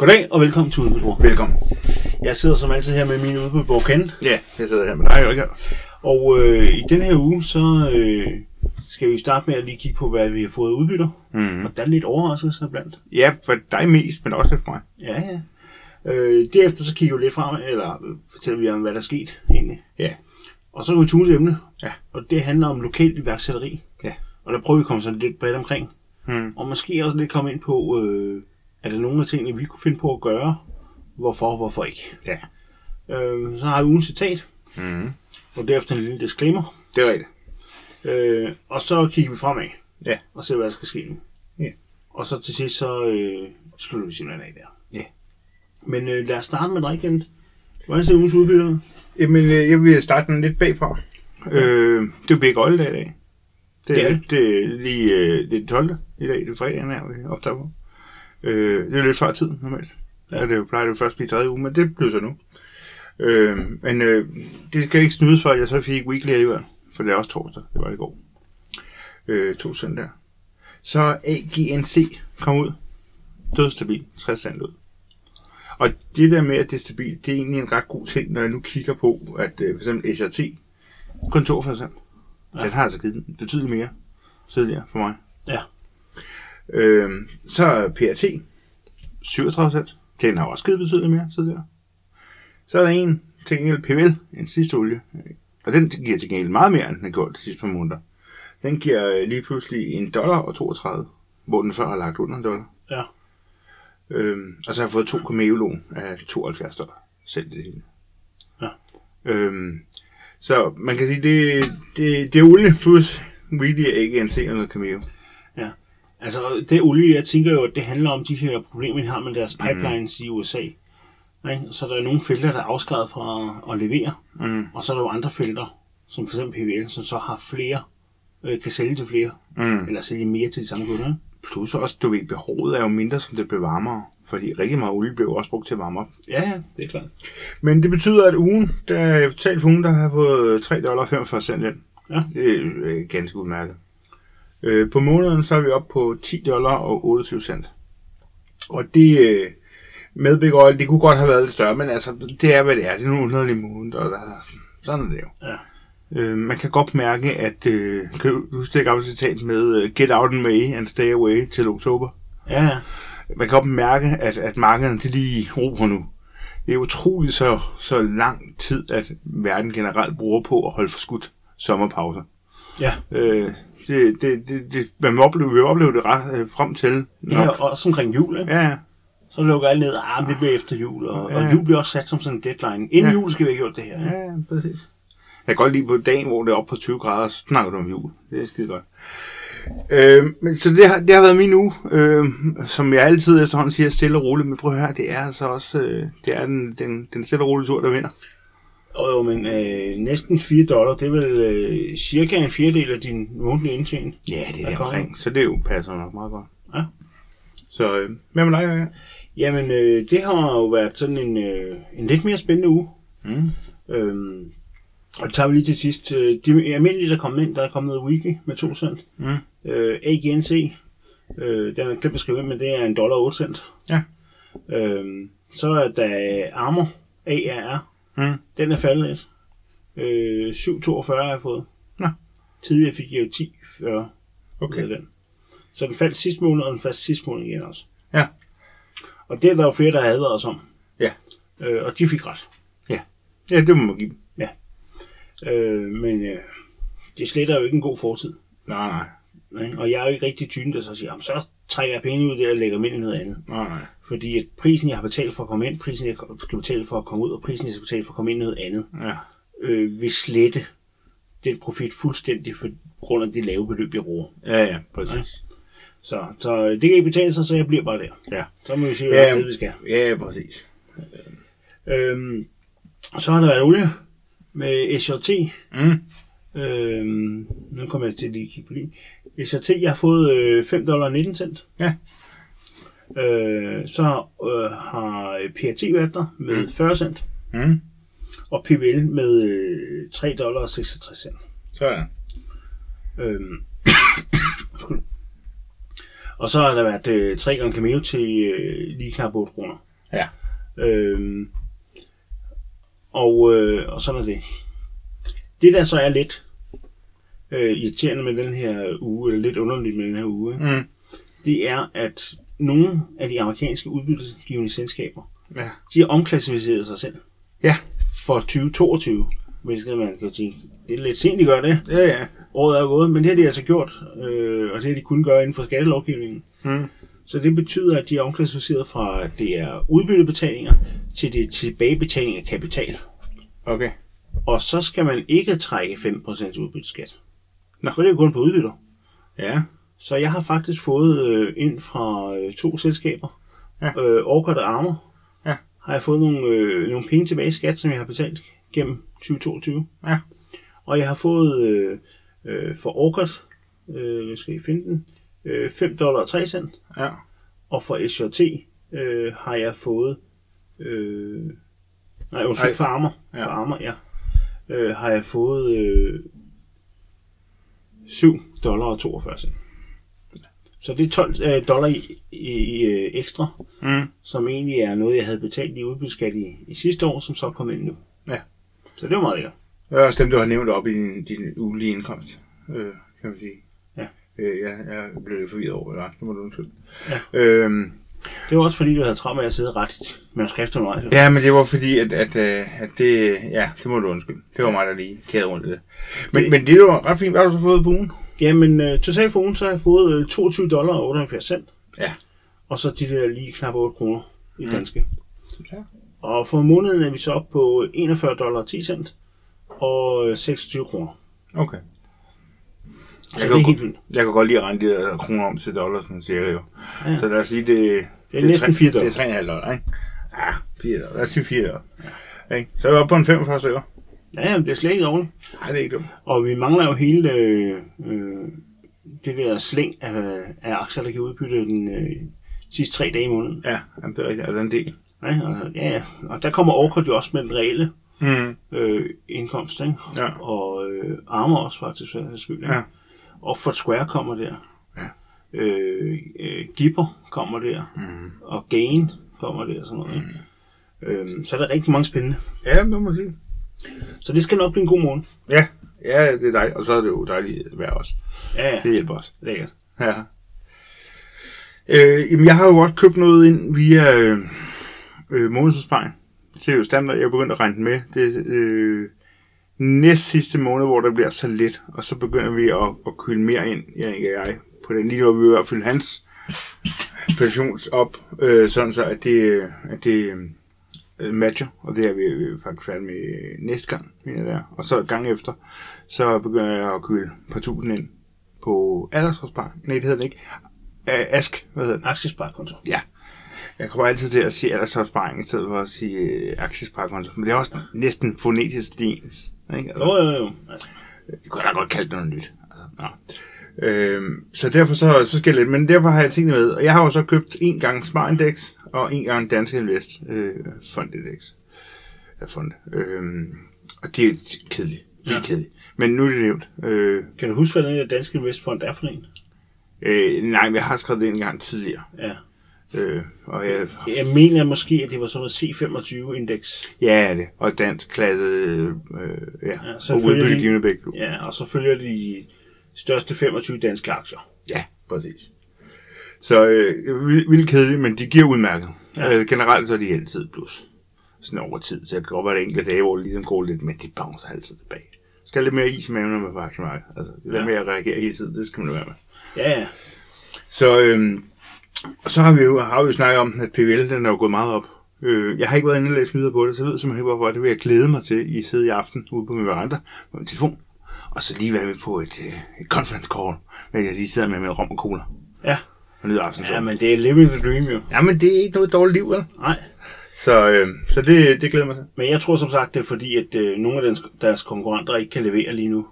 Goddag og velkommen til Udbytbord. Velkommen. Jeg sidder som altid her med min udbytbord Ken. Ja, jeg sidder her med dig, Jørgen. Og øh, i den her uge, så øh, skal vi starte med at lige kigge på, hvad vi har fået udbytter. Mm. Og der er lidt overraskelse blandt. Ja, for dig mest, men også lidt for mig. Ja, ja. Øh, derefter så kigger vi lidt frem, eller fortæller vi om, hvad der er sket egentlig. Ja. Og så går vi til ugens emne. Ja. Og det handler om lokalt iværksætteri. Ja. Og der prøver vi at komme sådan lidt bredt omkring. Mm. Og måske også lidt komme ind på, øh, er der nogle af tingene, vi kunne finde på at gøre? Hvorfor, hvorfor ikke? Ja. Øh, så har vi ugens citat, Mm. og derefter en lille disclaimer. Det er rigtigt. Øh, og så kigger vi fremad. Ja. Og ser, hvad der skal ske nu. Ja. Og så til sidst, så øh, slutter vi simpelthen af der. Ja. Men øh, lad os starte med dig, Kent. Hvordan ser ugens udbytte ud? Jamen, øh, jeg vil starte den lidt bagfra. Øh, det er Big Oil i dag. Det Det er, er det. det er lige øh, det er 12. i dag, det er fredagen her, vi optager på. Øh, det er lidt før tid, normalt. Ja. Det plejer det jo først at blive tredje uge, men det blev så nu. Øh, men øh, det skal ikke snydes for, at jeg så fik weekly alligevel, for det er også torsdag, det var i går. Øh, to søndag. Så AGNC kom ud. Dødstabil, 60 cent ud. Og det der med, at det er stabilt, det er egentlig en ret god ting, når jeg nu kigger på, at øh, for eksempel SRT, kun 42 cent. Ja. Ja. Den har altså givet betydeligt mere tidligere for mig. Ja. Øhm, så er PRT, 37 cent. Den har også givet betydeligt mere tidligere. Så er der en til gengæld PVL, en sidste olie. Og den giver til gengæld meget mere, end den har gjort de sidste par måneder. Den giver øh, lige pludselig en dollar og 32, hvor den før har lagt under en dollar. Ja. Øhm, og så har jeg fået to Cameo-lån af 72 dollar. Selv det hele. Ja. Øhm, så man kan sige, det, det, det er olie plus Weedy ikke en og noget Cameo. Altså, det olie, jeg tænker jo, at det handler om de her problemer, de har med deres pipelines mm. i USA. Ikke? Så der er nogle felter, der er afskrevet fra at levere, Mm. og så er der jo andre felter, som for eksempel PVL, som så har flere, øh, kan sælge til flere, Mm. eller sælge mere til de samme kunder. Plus også, du ved, behovet er jo mindre, som det blev varmere. Fordi rigtig meget olie blev også brugt til at varme op. Ja, ja, det er klart. Men det betyder, at ugen, der totalt for ugen, der har fået 3 dollar 45 cent ind. Ja. Det er øh, ganske udmærket. Øh, på måneden, så er vi oppe på 10 dollar og 28 cent. Og det øh, med Big Oil, det kunne godt have været lidt større, men altså, det er, hvad det er. Det er nogle underlige måneder, og der, er sådan- er det jo. Ja. Øh, man kan godt mærke, at, øh, kan du huske det gamle citat med øh, Get out in May and stay away til oktober? Ja, ja. man kan godt mærke, at, at markederne de lige ro nu. Det er utroligt så, så lang tid, at verden generelt bruger på at holde for skudt sommerpauser. Ja, Øh, det, det, det, det, man vil opleve, vil opleve det ret, øh, frem til. Nok. ja også omkring jul, ikke? ja, ja. Så lukker alt ned, ah, det bliver efter jul, og, Ja. og jul bliver også sat som sådan en deadline. Inden Ja. jul skal vi have gjort det her. Ja. ja, ja, præcis. Jeg kan godt lide på dagen, hvor det er oppe på 20 grader, så snakker du om jul. Det er skide godt. Øh, men, så det har, det har været min uge, øh, som jeg altid efterhånden siger stille og roligt, men prøv at høre, det er altså også øh, det er den, den, den stille og rolige tur, der vinder. Og jo, men øh, næsten 4 dollar, det er vel øh, cirka en fjerdedel af din månedlige indtjening. Ja, det er kommer omkring, så det jo passer nok meget godt. Ja. Så øh, hvad med dig, Jørgen? Jamen, øh, det har jo været sådan en, øh, en lidt mere spændende uge. Mm. Øhm, og det tager vi lige til sidst. Øh, De almindelige, der er kommet ind, der er kommet weekly med 2 cent. Mm. Øh, AGNC, øh, den er glemt at skrive, men det er en dollar 8 cent. Ja. Øhm, så er der Armor, ARR, Mm. den er faldet lidt. Øh, 7,42 har jeg fået. Nå. Tidligere fik jeg jo 10,40 Okay. den. Så den faldt sidste måned, og den faldt sidste måned igen også. Ja. Og det er der jo flere, der har advaret os om. Ja. Øh, og de fik ret. Ja, det må man give dem. Øh, men øh, det sletter jo ikke en god fortid. Nej, nej. Og jeg er jo ikke rigtig typen, der så siger, "Jamen, så trækker jeg penge ud der og lægger dem ind i noget andet. Nej, nej. Fordi at prisen, jeg har betalt for at komme ind, prisen, jeg skal betale for at komme ud, og prisen, jeg skal betale for at komme ind i noget andet, Ja. øh, vil slette den profit fuldstændig for grund af det lave beløb, jeg bruger. Ja, ja, præcis. Så, så det kan ikke betale sig, så jeg bliver bare der. Ja. Så må vi se, Ja. hvad ja. vi skal. Ja, præcis. Øhm, så har der været olie med SJT. Mm. Øhm, nu kommer jeg til at lige kigge på lige. SJT, jeg har fået øh, 5 dollar 19 cent. Ja. Øh, så øh, har PRT været der med Mm. mm. 40 cent. Mm. Og PVL med øh, 3 dollar 66 cent. Sådan. Øhm, og så har der været øh, 3 gange Cameo til øh, lige knap 8 kroner. Ja. Øhm, og, øh, og sådan er det. Det der så er lidt øh, irriterende med den her uge, eller lidt underligt med den her uge? Mm. det er, at nogle af de amerikanske udbyttegivende selskaber, Ja. de har omklassificeret sig selv Ja. for 2022. Hvilket man kan sige, det er lidt sent, de gør det. Ja, ja. Året er gået, men det har de altså gjort, øh, og det har de kun gøre inden for skattelovgivningen. Mm. Så det betyder, at de er omklassificeret fra, at det er udbyttebetalinger, til det tilbagebetaling af kapital. Okay. Og så skal man ikke trække 5% udbytteskat. Nå. For det er jo kun på udbytter. Ja. Så jeg har faktisk fået øh, ind fra øh, to selskaber, Ja. øh, Orkut og Armor, Ja. har jeg fået nogle, øh, nogle penge tilbage i skat, som jeg har betalt gennem 2022. Ja. Og jeg har fået øh, øh, for Orkut, øh, jeg skal I finde den, øh, 5 dollar og 3 cent. Ja. Og for SJT øh, har jeg fået, øh, nej undskyld, for Armor, Ja. for Armor, ja, øh, har jeg fået øh, 7 dollar og 42 cent. Så det er 12 øh, dollar i, i, i øh, ekstra, Mm. som egentlig er noget, jeg havde betalt i udbytsskat i, i sidste år, som så er kommet ind nu. Ja. Så det var meget lækkert. Det er også dem, du har nævnt op i din, din ugelige indkomst, øh, kan man sige. Ja. Øh, jeg, jeg blev lidt forvirret over det, Lars. Det må du undskylde. Ja. Øhm, Det var også fordi, du havde travlt med at sidde ret med skrift undervejs. ja, men det var fordi, at, at, øh, at det... Ja, det må du undskylde. Det var mig, der lige kæde rundt i det. Men, Det- men det var ret fint. Hvad har du så fået på ugen? Jamen, øh, ugen, så har jeg fået øh, 22 dollar og 78 cent. Ja. Og så de der lige knap 8 kroner i danske. Ja. Og for måneden er vi så oppe på 41 dollar og 10 cent og øh, 26 kroner. Okay. Så Jeg det kan er helt vildt. Jeg kan godt lide at regne de der kroner om til dollars, man siger jo. Ja. Så lad os sige, det, Det er næsten 4 dollar. Det er 3,5 dollar, ikke? Ja, 4 dollar. Lad os sige 4 dollar. Ikke? Så er vi oppe på en 45 stykker. Ja, jamen, det er slet ikke dårligt. Nej, det er ikke dumt. Og vi mangler jo hele øh, øh, det der slæng af, af aktier, der kan udbytte den øh, sidste tre dage i måneden. Ja, jamen, det er rigtigt. Altså en del. Ja, og, ja, ja. og der kommer Orkut jo også med den reelle Mm. øh, indkomst, ikke? Ja. Og øh, Armor også faktisk, for skyld. Ikke? Ja. Og Fort Square kommer der. Ja. Øh, øh, Gipper kommer der. Mm. Og Gain kommer der sådan noget. Ikke? Øhm, så er der rigtig mange spændende. Ja, det må man sige. Så det skal nok blive en god morgen. Ja, ja, det er dejligt. Og så er det jo dejligt vejr også. Ja, ja. Det hjælper os. Lækkert. Ja. Øh, jamen, jeg har jo også købt noget ind via øh, øh, månedsopsparing. Det er jo standard, jeg er begyndt at regne den med. Det øh, næst sidste måned, hvor der bliver så lidt, og så begynder vi at, at køle mere ind, jeg og jeg, på den. Lige nu er vi ved at fylde hans pensions op, øh, sådan så at det, at det øh, matcher, og det er vi øh, faktisk færdige med næste gang, mener jeg. Og så gang efter, så begynder jeg at køle par tusind ind på aldersopsparing. Nej, det hedder den ikke. Øh, Ask, hvad hedder den? Aktiesparekonto. Ja. Jeg kommer altid til at sige aldersopsparing, i stedet for at sige øh, aktiesparekonto. Men det er også næsten fonetisk ens. Ikke? Altså, Jo, jo, jo. Altså, det kunne jeg da godt kalde det noget nyt. Altså, ja. øhm, så derfor så, så skal jeg lidt, men derfor har jeg tingene med. Og jeg har jo så købt en gang Sparindex, og en gang Danske Invest øh, Fondindex. Ja, fond. Øhm, og det er kedeligt. Det er Ja. kedeligt. Men nu er det nævnt. Øh, kan du huske, hvad den Danske Investfond er for en? øh, nej, men jeg har skrevet det en gang tidligere. Ja. Øh, og jeg, Jeg mener måske, at det var sådan noget C25-indeks. Ja, er det. Og dansk klasse, øh, ja, Ja, og selvfølgelig. udbyttegivende begge to. Ja, og så følger de største 25 danske aktier. Ja, præcis. Så øh, vildt kedeligt, men de giver udmærket. Ja. Øh, generelt så er de altid plus. Sådan over tid. Så det kan godt være, at enkelte dage, hvor det ligesom går lidt, men de bouncer altid tilbage. Skal lidt mere is i maven, når man er på aktiemarkedet. Altså, det der Ja. med at reagere hele tiden, det skal man være med. Ja, ja. Så, øh, så har vi jo, har vi jo snakket om, at PVL, den er jo gået meget op. Øh, jeg har ikke været inde og læse nyheder på det, så jeg ved simpelthen ikke, hvorfor. Det vil jeg glæde mig til i sidde i aften ude på min veranda med min telefon. Og så lige være med på et, øh, et conference call, hvor jeg lige sidder med min rom og cola. Ja. Og nyder aftenen. Ja, men det er living the dream jo. Jamen, det er ikke noget dårligt liv, vel? Nej. Så, øh, så det, det glæder mig til. Men jeg tror som sagt, det er fordi, at øh, nogle af deres, deres konkurrenter ikke kan levere lige nu.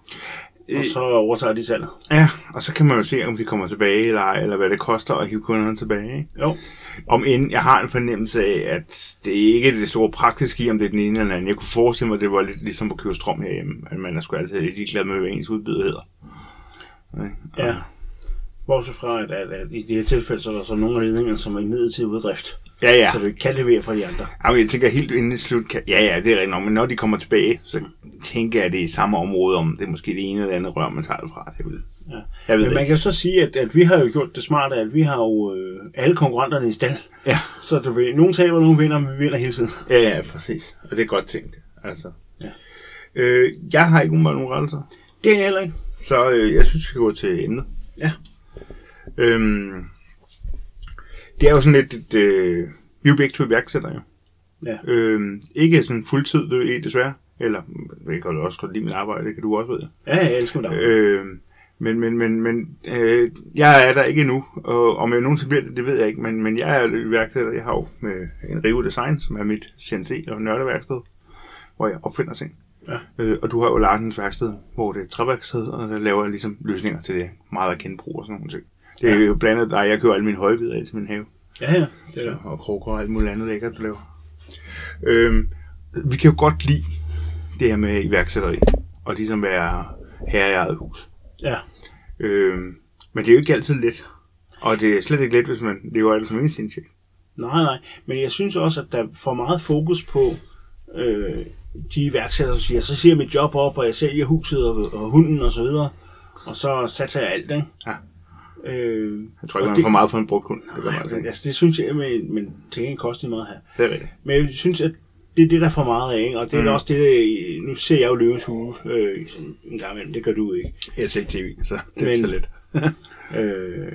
Og så overtager de salget. Ja, og så kan man jo se, om de kommer tilbage eller ej, eller hvad det koster at hive kunderne tilbage. Ikke? Jo. Om end jeg har en fornemmelse af, at det ikke er det store praktiske i, om det er den ene eller den anden. Jeg kunne forestille mig, at det var lidt ligesom at købe strøm herhjemme. At man er sgu altid lidt ligeglad med, hvad ens udbyder hedder. Ikke? Ja. Bortset fra, at, at, at, i det her tilfælde, så er der så nogle af ledningerne, som er i midlertidig uddrift. Ja, ja. Så du ikke kan levere for de andre. Jamen, jeg tænker helt inden i slut, kan... ja, ja, det er rigtigt nok, men når de kommer tilbage, så tænker jeg, at det er i samme område, om det er måske det ene eller andet rør, man tager det fra. Det vil... Ja. Jeg ved Men man ikke. kan så sige, at, at vi har jo gjort det smarte, at vi har jo øh, alle konkurrenterne i stald. Ja. Så du ved, nogen taber, nogen vinder, men vi vinder hele tiden. ja, ja, præcis. Og det er godt tænkt, altså. Ja. Øh, jeg har ikke umiddelbart nogen rettelser, Det er jeg heller ikke. så øh, jeg synes, vi skal gå til emnet. Ja. Øhm, det er jo sådan lidt, et, øh, vi er jo begge to iværksættere jo. Ja. Øhm, ikke sådan fuldtid, det er desværre. Eller, jeg kan også godt lide mit arbejde, det kan du også ved. Ja, jeg elsker dig. Øh, men men, men, men øh, jeg er der ikke endnu, og om jeg nogensinde bliver det, det ved jeg ikke, men, men jeg er iværksætter. Jeg har jo med en Rive Design, som er mit CNC og nørdeværksted, hvor jeg opfinder ting. Ja. Øh, og du har jo Larsens værksted, hvor det er træværksted, og der laver jeg ligesom løsninger til det meget af genbrug og sådan nogle ting. Det er jo blandt andet jeg køber alle mine højbider til min have. Ja, ja. Det er det. og kroger og alt muligt andet lækkert, du laver. Øhm, vi kan jo godt lide det her med iværksætteri, og ligesom være herre i eget hus. Ja. Øhm, men det er jo ikke altid let. Og det er slet ikke let, hvis man lever alt som indsigtsjek. Nej, nej. Men jeg synes også, at der er for meget fokus på øh, de iværksættere, der siger, så siger jeg mit job op, og jeg sælger huset og, og hunden og så videre. Og så satser jeg alt, ikke? Ja. Øh, Jeg tror ikke, man det- får meget for en brugt hund. Det Nej, altså, altså. det synes jeg, men, men til gengæld koster meget her. Det er rigtigt. Men jeg synes, at det er det, der er for meget af, ikke? Og det er Mm. også det, der, nu ser jeg jo løvens hule øh, sådan en gang imellem, det gør du ikke. Jeg ser ikke tv, så det er Men- så let. Øh,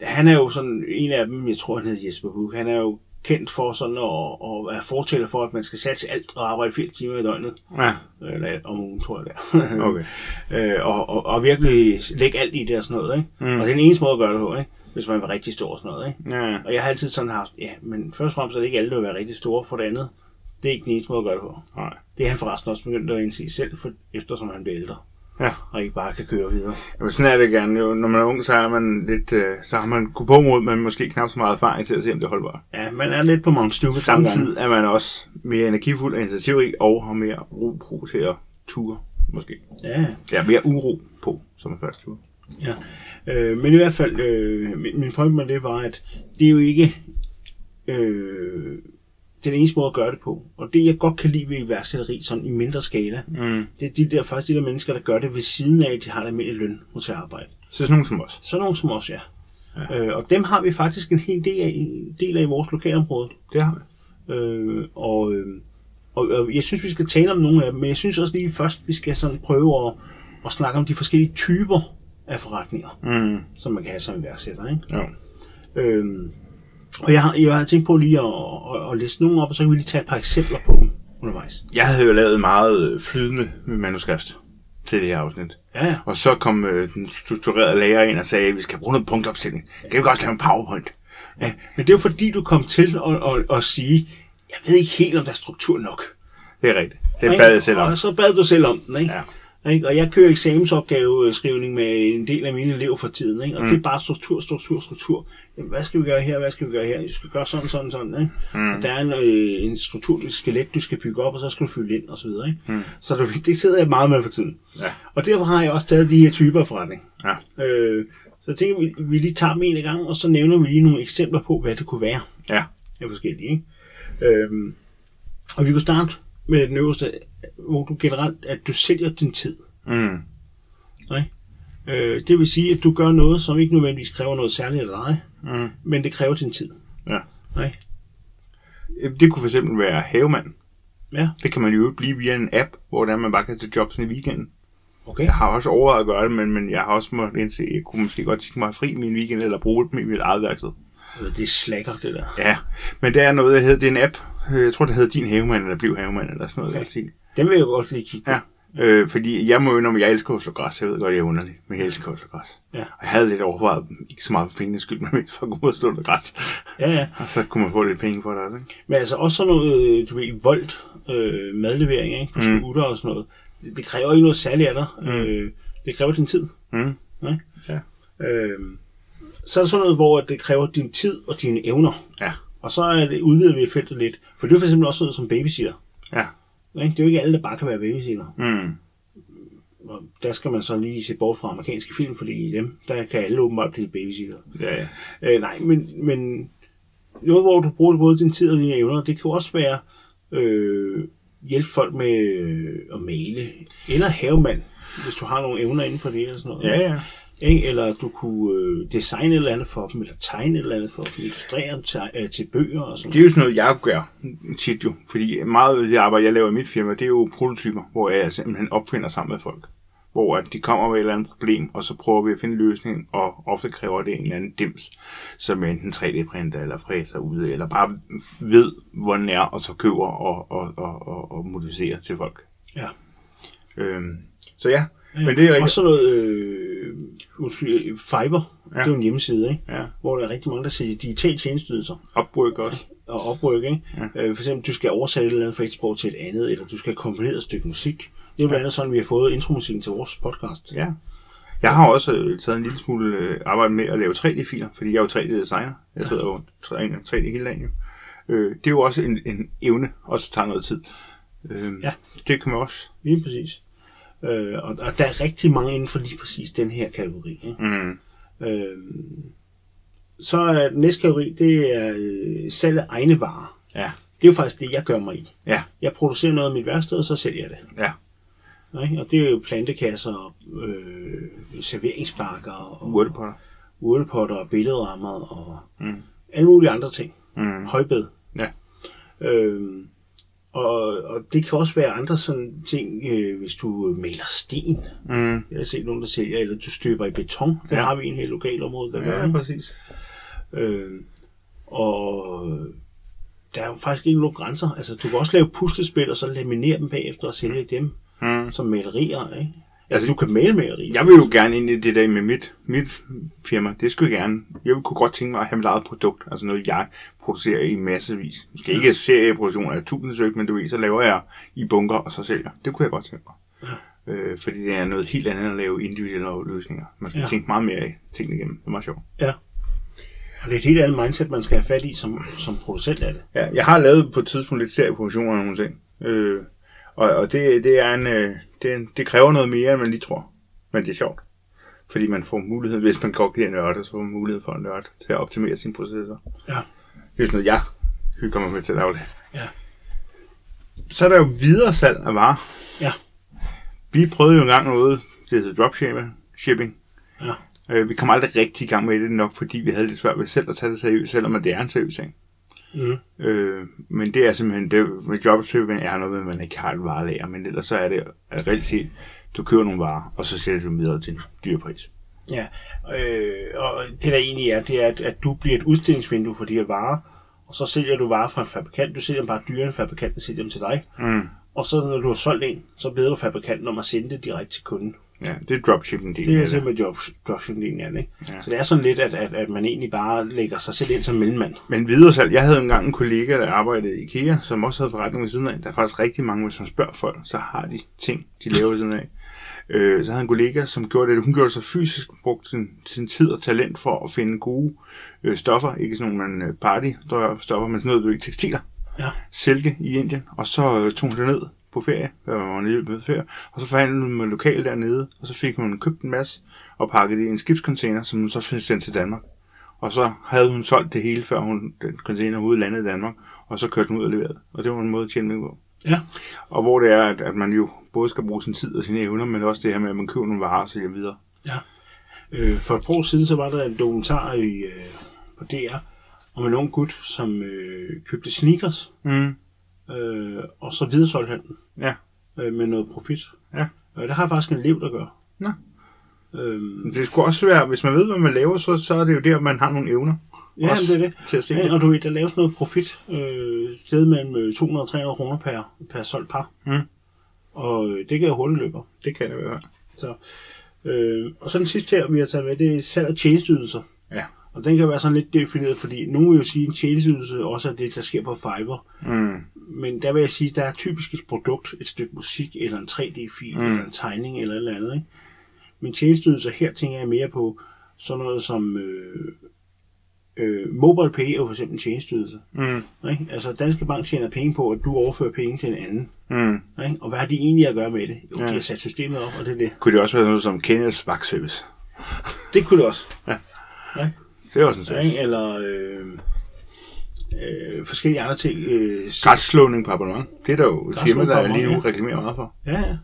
han er jo sådan en af dem, jeg tror, han hedder Jesper Buch. Han er jo kendt for sådan at, at være fortæller for, at man skal satse alt og arbejde 80 timer i døgnet. Ja, Eller om ugen, tror jeg det er. okay. øh, og, og, og, virkelig lægge alt i det og sådan noget, ikke? Mm. Og det er den eneste måde at gøre det på, ikke? Hvis man vil være rigtig stor og sådan noget, ikke? Ja, Og jeg har altid sådan haft, ja, men først og fremmest er det ikke alle, der vil være rigtig store. For det andet, det er ikke den eneste måde at gøre det på. nej. Det er han forresten også begyndt at indse selv, for, eftersom han bliver ældre. Ja. Og ikke bare kan køre videre. Jamen, sådan er det gerne. Jo, når man er ung, så er man lidt, øh, så har man kunne på mod, men måske knap så meget erfaring til at se, om det er holdbart. Ja, man er lidt på Mount gange. Samtidig er man også mere energifuld og initiativrig, og har mere ro på til at ture, måske. Ja, Ja, mere uro på, som er første tur. ja. Øh, men i hvert fald, øh, min, min point med det var, at det er jo ikke øh, den eneste måde at gøre det på. Og det, jeg godt kan lide ved iværksætteri, sådan i mindre skala, Mm. det er de der, faktisk de der mennesker, der gør det ved siden af, at de har det almindelige løn hos arbejde. Så sådan nogen som os. Så nogen som os, ja. Ja. Øh, og dem har vi faktisk en hel del af, del af i vores lokalområde. Det har vi. Øh, og, øh, og, og jeg synes, vi skal tale om nogle af dem, men jeg synes også lige først, vi skal sådan prøve at, at snakke om de forskellige typer af forretninger, Mm. som man kan have som iværksætter. Ikke? Ja. Øh, og jeg har, jeg har tænkt på lige at, at, at læse nogle op, og så kan vi lige tage et par eksempler på dem undervejs. Jeg havde jo lavet meget øh, flydende manuskript til det her afsnit. Ja, ja. Og så kom øh, den strukturerede lærer ind og sagde, at vi skal bruge noget punktopstilling. Kan vi godt lave en powerpoint? ja. Men det er jo fordi, du kom til at, at, at sige, jeg ved ikke helt, om der er struktur nok. Det er rigtigt. Det bad jeg selv om. Og så bad du selv om den, ikke? Ja. Ikke? Og jeg kører eksamensopgaveskrivning med en del af mine elever for tiden, ikke? og mm. det er bare struktur, struktur, struktur. Jamen, hvad skal vi gøre her, hvad skal vi gøre her? Du skal gøre sådan, sådan, sådan. Ikke? Mm. Og der er en, øh, en struktur, et skelet, du skal bygge op, og så skal du fylde ind, og så videre. Ikke? Mm. Så du, det sidder jeg meget med for tiden. Ja. Og derfor har jeg også taget de her typer af forretning. Ja. Øh, så jeg tænker, vi, vi lige tager dem en gang, og så nævner vi lige nogle eksempler på, hvad det kunne være Ja. af forskellige. Ikke? Øhm, og vi kunne starte med den øverste, hvor du generelt, at du sælger din tid. Mm. Øh, det vil sige, at du gør noget, som ikke nødvendigvis kræver noget særligt af dig, Mm. men det kræver din tid. Ja. Nej? Det kunne fx være havemand. Ja, Det kan man jo blive via en app, hvor der man bare kan tage jobs i weekenden. okay. Jeg har også overvejet at gøre det, men, men jeg har også måttet indse, at jeg kunne måske godt tænke mig fri min weekend, eller bruge dem i mit eget værksted. Det er slacker, det der. Ja, men der er noget, der hedder, det er en app. Øh, Jeg tror, det hedder Din Havemand, eller Bliv Havemand, eller sådan noget. Okay. Den vil jeg godt lige kigge. Ja, øh, fordi jeg må jo, når jeg elsker at slå græs, jeg ved godt, jeg er underlig, men jeg elsker at slå græs. Ja. Og jeg havde lidt overvejet, ikke så meget for pengenes skyld, men mest for at gå ud og slå noget græs. Ja, ja. Og så kunne man få lidt penge for det også, ikke? Men altså også sådan noget, øh, du ved, voldt øh, madlevering, ikke? På Mm. scooter og sådan noget. Det, det kræver ikke noget særligt af dig. Mm. Øh, det kræver din tid. Mm. Nej? Ja. Øh, så er der sådan noget, hvor det kræver din tid og dine evner. Ja. Og så er det udvidet vi feltet lidt. For det er for eksempel også sådan som babysitter. Ja. Ikke? Det er jo ikke alle, der bare kan være babysitter. Mm. Og der skal man så lige se bort fra amerikanske film, fordi i dem, der kan alle åbenbart blive babysitter. Ja, ja. Øh, nej, men, men noget, hvor du bruger både din tid og dine evner. Det kan også være øh, hjælpe folk med øh, at male, eller havemand, hvis du har nogle evner inden for det eller sådan noget. Ja, ja. Ikke? Eller du kunne øh, designe et eller andet for dem, eller tegne et eller andet for dem, illustrere til, øh, til bøger og sådan Det er jo sådan noget, jeg gør tit jo. Fordi meget af det arbejde, jeg laver i mit firma, det er jo prototyper, hvor jeg simpelthen opfinder sammen med folk. Hvor at de kommer med et eller andet problem, og så prøver vi at finde en løsning, og ofte kræver det en eller anden dims, som enten 3D-printer eller fræser ude, eller bare ved, hvor den er, og så køber og, og, og, og, og modificerer til folk. Ja. Øhm, så ja, men det er Og rigtigt. så noget, øh, undskyld, Fiverr, ja. det er jo en hjemmeside, ikke? Ja. hvor der er rigtig mange, der sælger digitale tjenesteydelser Opryk også. og opryk. Ikke? Ja. Øh, for eksempel, du skal oversætte et eller andet fra et sprog til et andet, eller du skal komponere et stykke musik. Det er jo blandt andet sådan, vi har fået intromusikken til vores podcast. Ja. Jeg har også øh, taget en lille smule øh, arbejde med at lave 3D-filer, fordi jeg er jo 3D-designer. Jeg sidder jo og træner 3D hele dagen jo. Øh, det er jo også en, en evne, og så tager noget tid. Øh, Ja. Det kan man også. Lige præcis. Øh, og, og der er rigtig mange inden for lige præcis den her kategori. Ikke? Mm. Øh, så er den næste kategori, det er øh, salg af egne varer. Ja. Det er jo faktisk det, jeg gør mig i. Ja. Jeg producerer noget af mit værksted, og så sælger jeg det. Ja. Ikke? Og det er jo plantekasser, øh, serveringspakker, og Urtepotter. urtepotter og billedrammer og Mm. alle mulige andre ting. Mm. Højbed. Ja. Øhm, og, og det kan også være andre sådan ting, øh, hvis du maler sten. Mm. Jeg har set nogen, der sælger, eller du støber i beton. Der Ja. har vi en helt lokal område, der gør Ja, det. præcis. Øhm, og der er jo faktisk ikke nogen grænser. Altså, du kan også lave puslespil, og så laminere dem bagefter og sælge dem Mm. som malerier, ikke? Altså, du kan male malerier. Jeg vil jo gerne ind i det der med mit, mit firma. Det skulle jeg gerne. Jeg kunne godt tænke mig at have mit eget produkt. Altså noget, jeg producerer i massevis. Måske ikke serieproduktion af tusind stykker, men du ved, så laver jeg i bunker, og så sælger. Det kunne jeg godt tænke mig. Øh, fordi det er noget helt andet at lave individuelle løsninger. Man skal Ja. ja. tænke meget mere i tingene igennem. Det er meget sjovt. Ja. Og det er et helt andet mindset, man skal have fat i som, som producent af det. Ja, jeg har lavet på et tidspunkt lidt serieproduktion af nogle ting. Øh, og og det, det, er en, øh, det, det kræver noget mere, end man lige tror. Men det er sjovt. Fordi man får mulighed, hvis man godt giver nørde, så får man mulighed for en nørde til at optimere sine processer. Ja. Det er sådan noget, jeg hygger mig med til daglig. Ja. Så er der jo videre salg af varer. Ja. Vi prøvede jo engang noget, det hedder dropshipping. Shipping. Ja. Øh, vi kom aldrig rigtig i gang med det nok, fordi vi havde lidt svært ved selv at tage det seriøst, selvom det er en seriøs ting. Mm. Øh, men det er simpelthen, det, med dropshipping er noget med, at man ikke har et varelager, men ellers så er det reelt set, du køber nogle varer, og så sælger du dem videre til en dyr pris. Ja, øh, og det der egentlig er, det er, at, at du bliver et udstillingsvindue for de her varer, og så sælger du varer fra en fabrikant. Du sælger dem bare dyrere end fabrikanten sælger dem til dig. Mm. Og så når du har solgt en, så beder du fabrikanten om at sende det direkte til kunden. Ja, det er dropshipping del. Det er simpelthen job, dropshipping ja, ikke? Ja. Så det er sådan lidt, at, at, at man egentlig bare lægger sig selv ind som mellemmand. Men videre salg, jeg havde engang en kollega, der arbejdede i IKEA, som også havde forretning ved siden af. Der er faktisk rigtig mange, hvis man spørger folk, så har de ting, de laver ved siden af. Øh, så havde en kollega, som gjorde det. Hun gjorde så fysisk, brugte sin, sin tid og talent for at finde gode øh, stoffer. Ikke sådan nogle man, øh, party stoffer, men sådan noget, du ved, tekstiler. Ja. Silke i Indien. Og så øh, tog hun det ned på ferie, der var en lille ferie, og så forhandlede hun med lokal dernede, og så fik hun købt en masse og pakket det i en skibscontainer, som hun så fik sendt til Danmark. Og så havde hun solgt det hele, før hun, den container ude landede i Danmark, og så kørte hun ud og leverede. Og det var en måde at tjene penge på. Ja. Og hvor det er, at, at man jo både skal bruge sin tid og sine evner, men også det her med, at man køber nogle varer og sælger videre. Ja. Øh, for et par år siden, så var der en dokumentar i, øh, på DR om en ung gut, som øh, købte sneakers, Mm. Øh, og så videresolgte han den Ja. øh, med noget profit. Ja. Øh, det har faktisk en elev, der gør. Nå. Øhm, Det skulle også være, hvis man ved, hvad man laver, så, så er det jo der, man har nogle evner. ja, Også det er det. Til at se Ja, og du ved, der laves noget profit, øh, sted mellem øh, 200 og 300 kroner per, per solgt par. Mm. Og øh, det kan jo hurtigt løbe. Det kan det være. Så, øh, og så den sidste her, vi har taget med, det er salg af tjenesteydelser. Ja. Og den kan være sådan lidt defineret, fordi nogen vil jo sige, at en tjenesteydelse også er det, der sker på Fiverr. Mm. Men der vil jeg sige, at der er typisk et produkt, et stykke musik, eller en 3D-fil, mm. eller en tegning, eller et eller andet. Ikke? Men tjenesteydelser her tænker jeg mere på sådan noget som øh, øh, MobilePay er jo for eksempel en tjenesteydelse. Mm. Ikke? Altså Danske Bank tjener penge på, at du overfører penge til en anden. Mm. Ikke? Og hvad har de egentlig at gøre med det? Jo, Ja. de har sat systemet op, og det er det. Kunne det også være noget som Kenneths vagtservice? Det kunne det også. Det er også en Ja, service. ikke? Eller, øh, øh, forskellige andre ting. Øh, Græsslåning på abonnement. Det er der jo et firma, der lige nu reklamerer meget for. ja, ja.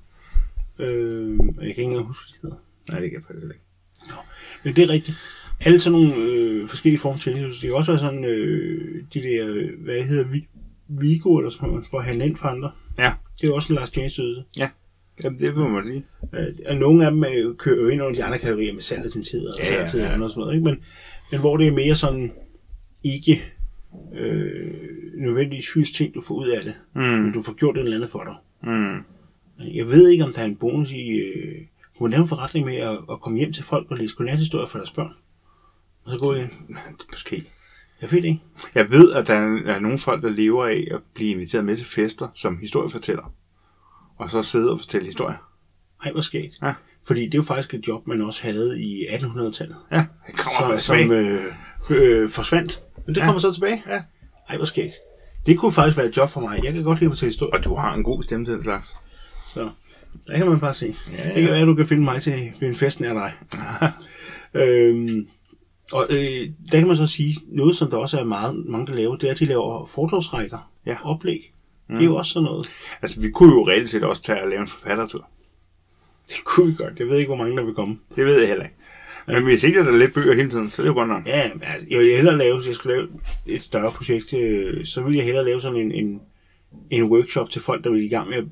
Øh, jeg kan ikke engang huske, hvad det hedder. Nej, det kan jeg faktisk ikke. Men det er rigtigt. Alle sådan nogle øh, forskellige former for tjenester. Det kan også være sådan, øh, de der, hvad hedder, Vi- Vigo eller sådan noget, for at handle ind for andre. Ja. Det er jo også en slags tjenesteydelse. Jamen, det må man sige. Øh, og nogle af dem øh, kører jo ind under de andre kategorier med salg af sin tid og Ja, ja, ja. og sådan noget. Ikke? Men, men hvor det er mere sådan ikke øh, nødvendigvis hyst ting, du får ud af det. Men Mm. du får gjort et eller andet for dig. Mm. Jeg ved ikke, om der er en bonus i... Øh, kunne man lave en forretning med at, at komme hjem til folk og læse godnathistorier for deres børn? Og så gå ind. Måske. Jeg ved det ikke. Jeg ved, at der er, er nogle folk, der lever af at blive inviteret med til fester som historiefortæller. Og så sidde og fortælle historier. Ej, hvor skægt. Ja. Fordi det er jo faktisk et job, man også havde i 1800-tallet. Ja, det kommer Så, så, som øh, øh, forsvandt. Men det Ja. kommer så tilbage. Ja. Ej, hvor skægt. Det kunne faktisk være et job for mig. Jeg kan godt lide at fortælle historier. Og du har en god stemme til den slags. Så der kan man bare se. Ja, Det kan være, at du kan finde mig til ved en fest nær dig. øhm, og øh, der kan man så sige, noget som der også er meget, mange, der laver, det er, at de laver fordragsrækker. Ja. Oplæg. Mm. Det er jo også sådan noget. Altså, vi kunne jo reelt set også tage og lave en forfattertur. Det kunne vi godt. Jeg ved ikke, hvor mange der vil komme. Det ved jeg heller ikke. Men vi ser der lidt bøger hele tiden, så det er jo godt nok. Ja, altså, jeg vil hellere lave, hvis jeg skulle lave et større projekt, øh, så vil jeg hellere lave sådan en, en, en workshop til folk, der vil i gang med at,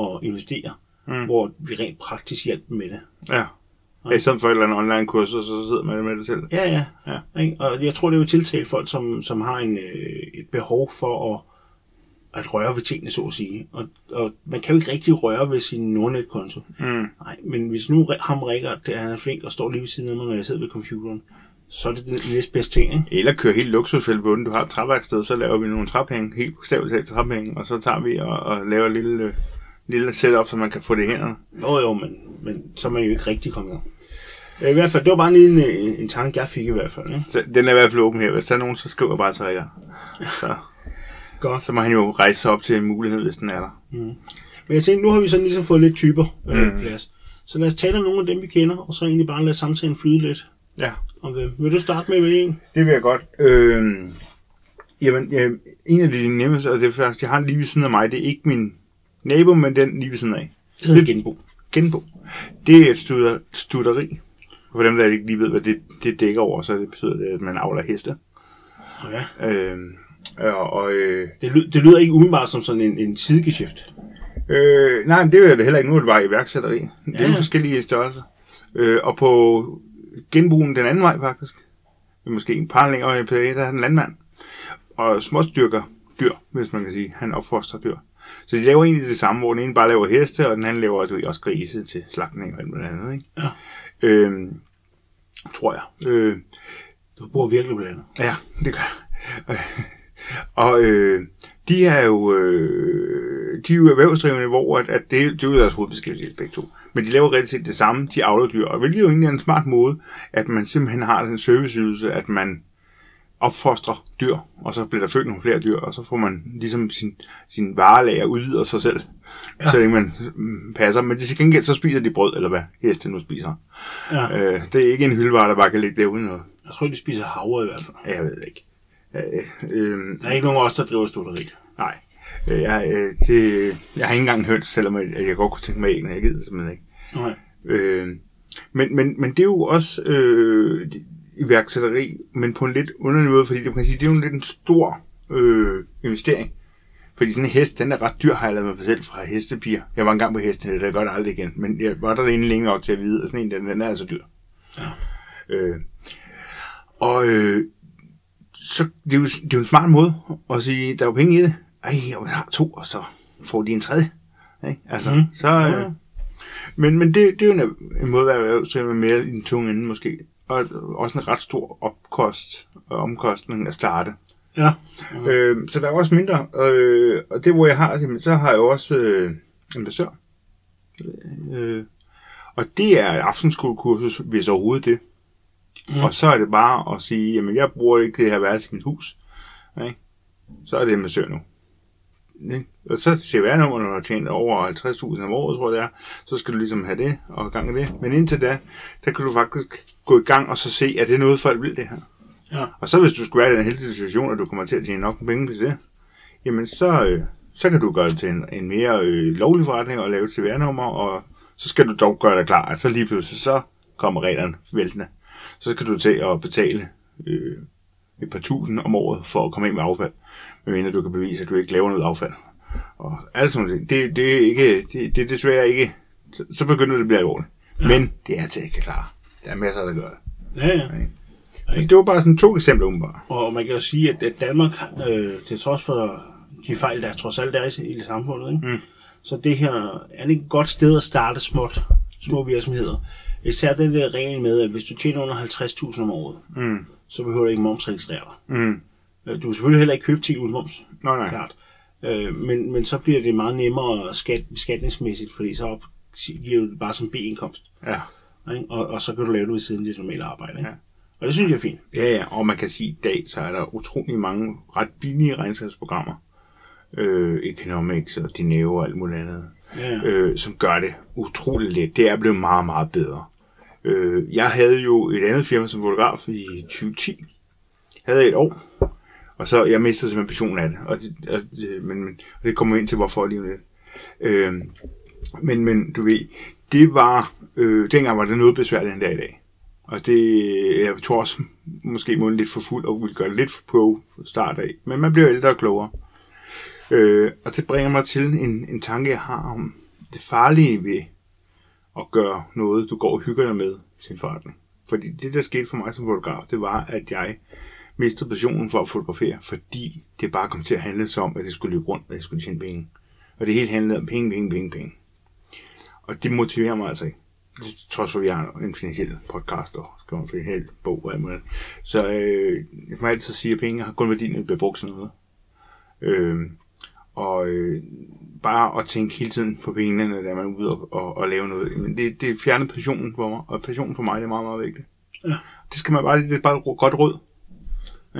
at investere, Mm. hvor vi rent praktisk hjælper med det. Ja. ja. I stedet for et eller andet online kurs, så sidder man med det selv. Ja, ja. Ja. Og jeg tror, det vil tiltale folk, som, som har en, øh, et behov for at, at røre ved tingene, så at sige. Og, og man kan jo ikke rigtig røre ved sin Nordnet-konto. Mm. Nej, men hvis nu ham Rikard, der han er flink og står lige ved siden af mig, når jeg sidder ved computeren, så er det den næstbedste ting, ikke? Eller køre helt luksusfælde på den. Du har et træværksted, så laver vi nogle træpenge, helt bogstaveligt talt træpenge, og så tager vi og, og laver et lille, øh, lille setup, så man kan få det her. Jo, jo, men, men så er man jo ikke rigtig kommet i gang. Øh, I hvert fald, det var bare lige en, en, en tanke, jeg fik i hvert fald. Ikke? Så den er i hvert fald åben her. Hvis der er nogen, så skriver jeg bare til Rikard. Så, Godt. så må han jo rejse sig op til en mulighed, hvis den er der. Men jeg tænkte, nu har vi sådan ligesom fået lidt typer øh, Mm. mm. plads. Så lad os tale om nogle af dem, vi kender, og så egentlig bare lade samtalen flyde lidt Ja. om dem. Vil du starte med, med en? Det vil jeg godt. Øh, jamen, ja, en af de nemmeste, og det er faktisk, jeg har lige ved siden af mig, det er ikke min nabo, men den lige ved siden af. Det hedder genbo. Genbo. Det er et studer, studeri. For dem, der ikke lige ved, hvad det, det dækker over, så det betyder det, at man avler heste. Ja. Øh, og, og øh, Det, ly- det lyder ikke umiddelbart som sådan en, en sidegeschæft. øh, nej, men det er det heller ikke. Nu er det bare iværksætteri. Det er Ja, jo ja. forskellige størrelser. Øh, og på genbrugen den anden vej faktisk, måske en par længere tilbage, der er en landmand. Og småstyrker dyr, hvis man kan sige. Han opfostrer dyr. Så de laver egentlig det samme, hvor den ene bare laver heste, og den anden laver du også grise til slagtning og alt muligt andet. Ikke? Ja. Øhm, tror jeg. Øh, Du bor virkelig blandet. Ja, det gør jeg. Og øh, de er jo, øh, de er jo erhvervsdrivende, hvor at, at det, det er jo deres hovedbeskæftigelse begge to. Men de laver rigtig set det samme, de avler dyr. Og hvilket jo egentlig er en smart måde, at man simpelthen har den serviceydelse, at man opfostrer dyr, og så bliver der født nogle flere dyr, og så får man ligesom sin, sin varelager udvider sig selv, ja. så længe man mm, passer. Men til gengæld så spiser de brød, eller hvad heste nu spiser. Ja. Øh, det er ikke en hyldevare, der bare kan ligge der uden noget. Jeg tror, de spiser havre i hvert fald. Jeg ved ikke. Øh, øh, Der er ikke nogen af os, der driver studeri. nej. Øh, Jeg, øh, det, jeg har ikke engang hørt, selvom jeg, jeg godt kunne tænke mig æggene. Jeg gider simpelthen ikke. Nej. Øh, men, men, men det er jo også øh, iværksætteri, men på en lidt underlig måde, fordi det, man kan sige, det er jo lidt en stor øh, investering. Fordi sådan en hest, den er ret dyr, har jeg lavet mig selv fra hestepiger. Jeg var engang på hesten, det gør det aldrig igen. Men jeg var der egentlig længe nok til at vide, at sådan en, den, den er altså dyr. Ja. Øh, og øh, så det er, jo, det er jo en smart måde at sige, der er jo penge i det. Ej, jeg har to, og så får de en tredje. Ikke? Altså, Mhm. så, øh, men, men det, det er jo en, en måde at være erhvervsdrivende mere i den tunge ende måske. Og også en ret stor opkost og omkostning at starte. Ja. Mm. Øh, så der er også mindre. Øh, og det, hvor jeg har, jamen, så har jeg også øh, en massør. Øh, og det er et aftenskolekursus, hvis overhovedet det. Mm. Og så er det bare at sige, jamen jeg bruger ikke det her værelse i mit hus. Ikke? Så er det massør nu. Ikke? Og så CVR-nummer, når du har tjent over 50.000 om året, tror jeg det er, så skal du ligesom have det og gang i det. Men indtil da, der kan du faktisk gå i gang og så se, at det er noget, folk vil det her. Ja. Og så hvis du skulle være i den heldige situation, at du kommer til at tjene nok penge til det, jamen så, øh, så kan du gøre det til en, en mere øh, lovlig forretning og lave et CVR-nummer, og så skal du dog gøre dig klar, at så lige pludselig så kommer reglerne væltende. Så skal du til at betale øh, et par tusind om året for at komme ind med affald, medmindre du kan bevise, at du ikke laver noget affald. Og alt sådan noget. Det, det, er ikke, det, det er desværre ikke... Så, så begynder det at blive alvorligt. Ja. Men det er til at klare. Der er masser, der gør det. Ja, ja. Men det var bare sådan to eksempler, umiddelbart. Og man kan jo sige, at, at Danmark, øh, til trods for de fejl, der trods alt er i, i samfundet, ikke? Mm. så det her er det et godt sted at starte småt, små virksomheder. Især den der regel med, at hvis du tjener under 50.000 om året, Mm. så behøver du ikke momsregistrere dig. Mm. Øh, Du kan selvfølgelig heller ikke købe ting uden moms, Nå, nej. klart. Øh, men, men så bliver det meget nemmere skat, beskatningsmæssigt, fordi så op, giver du det bare som B-indkomst. Ja. Ikke? Og, og så kan du lave det ved siden af dit normale arbejde. Ikke? Ja. Og det synes jeg er fint. Ja, ja, og man kan sige, at i dag, så er der utrolig mange ret billige regnskabsprogrammer. Øh, Economics og Dineo og alt muligt andet. Ja, ja. øh, som gør det utroligt let. Det er blevet meget, meget bedre. Øh, jeg havde jo et andet firma som fotograf i 2010. Havde jeg et år. Og så, jeg mistede simpelthen passionen af det. Og det, og det, men, men, og det kommer ind til, hvorfor lige om. Øh, men, men du ved, det var, øh, dengang var det noget besværligt end dag i dag. Og det, jeg tror også, måske må lidt for fuld og ville gøre lidt for på start af. Men man bliver ældre og klogere. Øh, og det bringer mig til en, en tanke, jeg har om det farlige ved at gøre noget, du går og hygger dig med til en forretning. Fordi det, der skete for mig som fotograf, det var, at jeg mistede passionen for at fotografere, fordi det bare kom til at handle sig om, at det skulle løbe rundt, at jeg skulle tjene penge. Og det hele handlede om penge, penge, penge, penge. Og det motiverer mig altså ikke. Trods for, at vi har en finansiel podcast og skriver en finansiel bog og alt muligt. Så øh, jeg må altid sige, at penge har kun værdi, når det bliver brugt sådan noget. Øh, og øh, bare at tænke hele tiden på pengene, når man er ude og, og, og lave noget. Men det, det fjerner passionen for mig, og passionen for mig det er meget, meget vigtigt. Ja. Det skal man bare, det er bare et godt råd.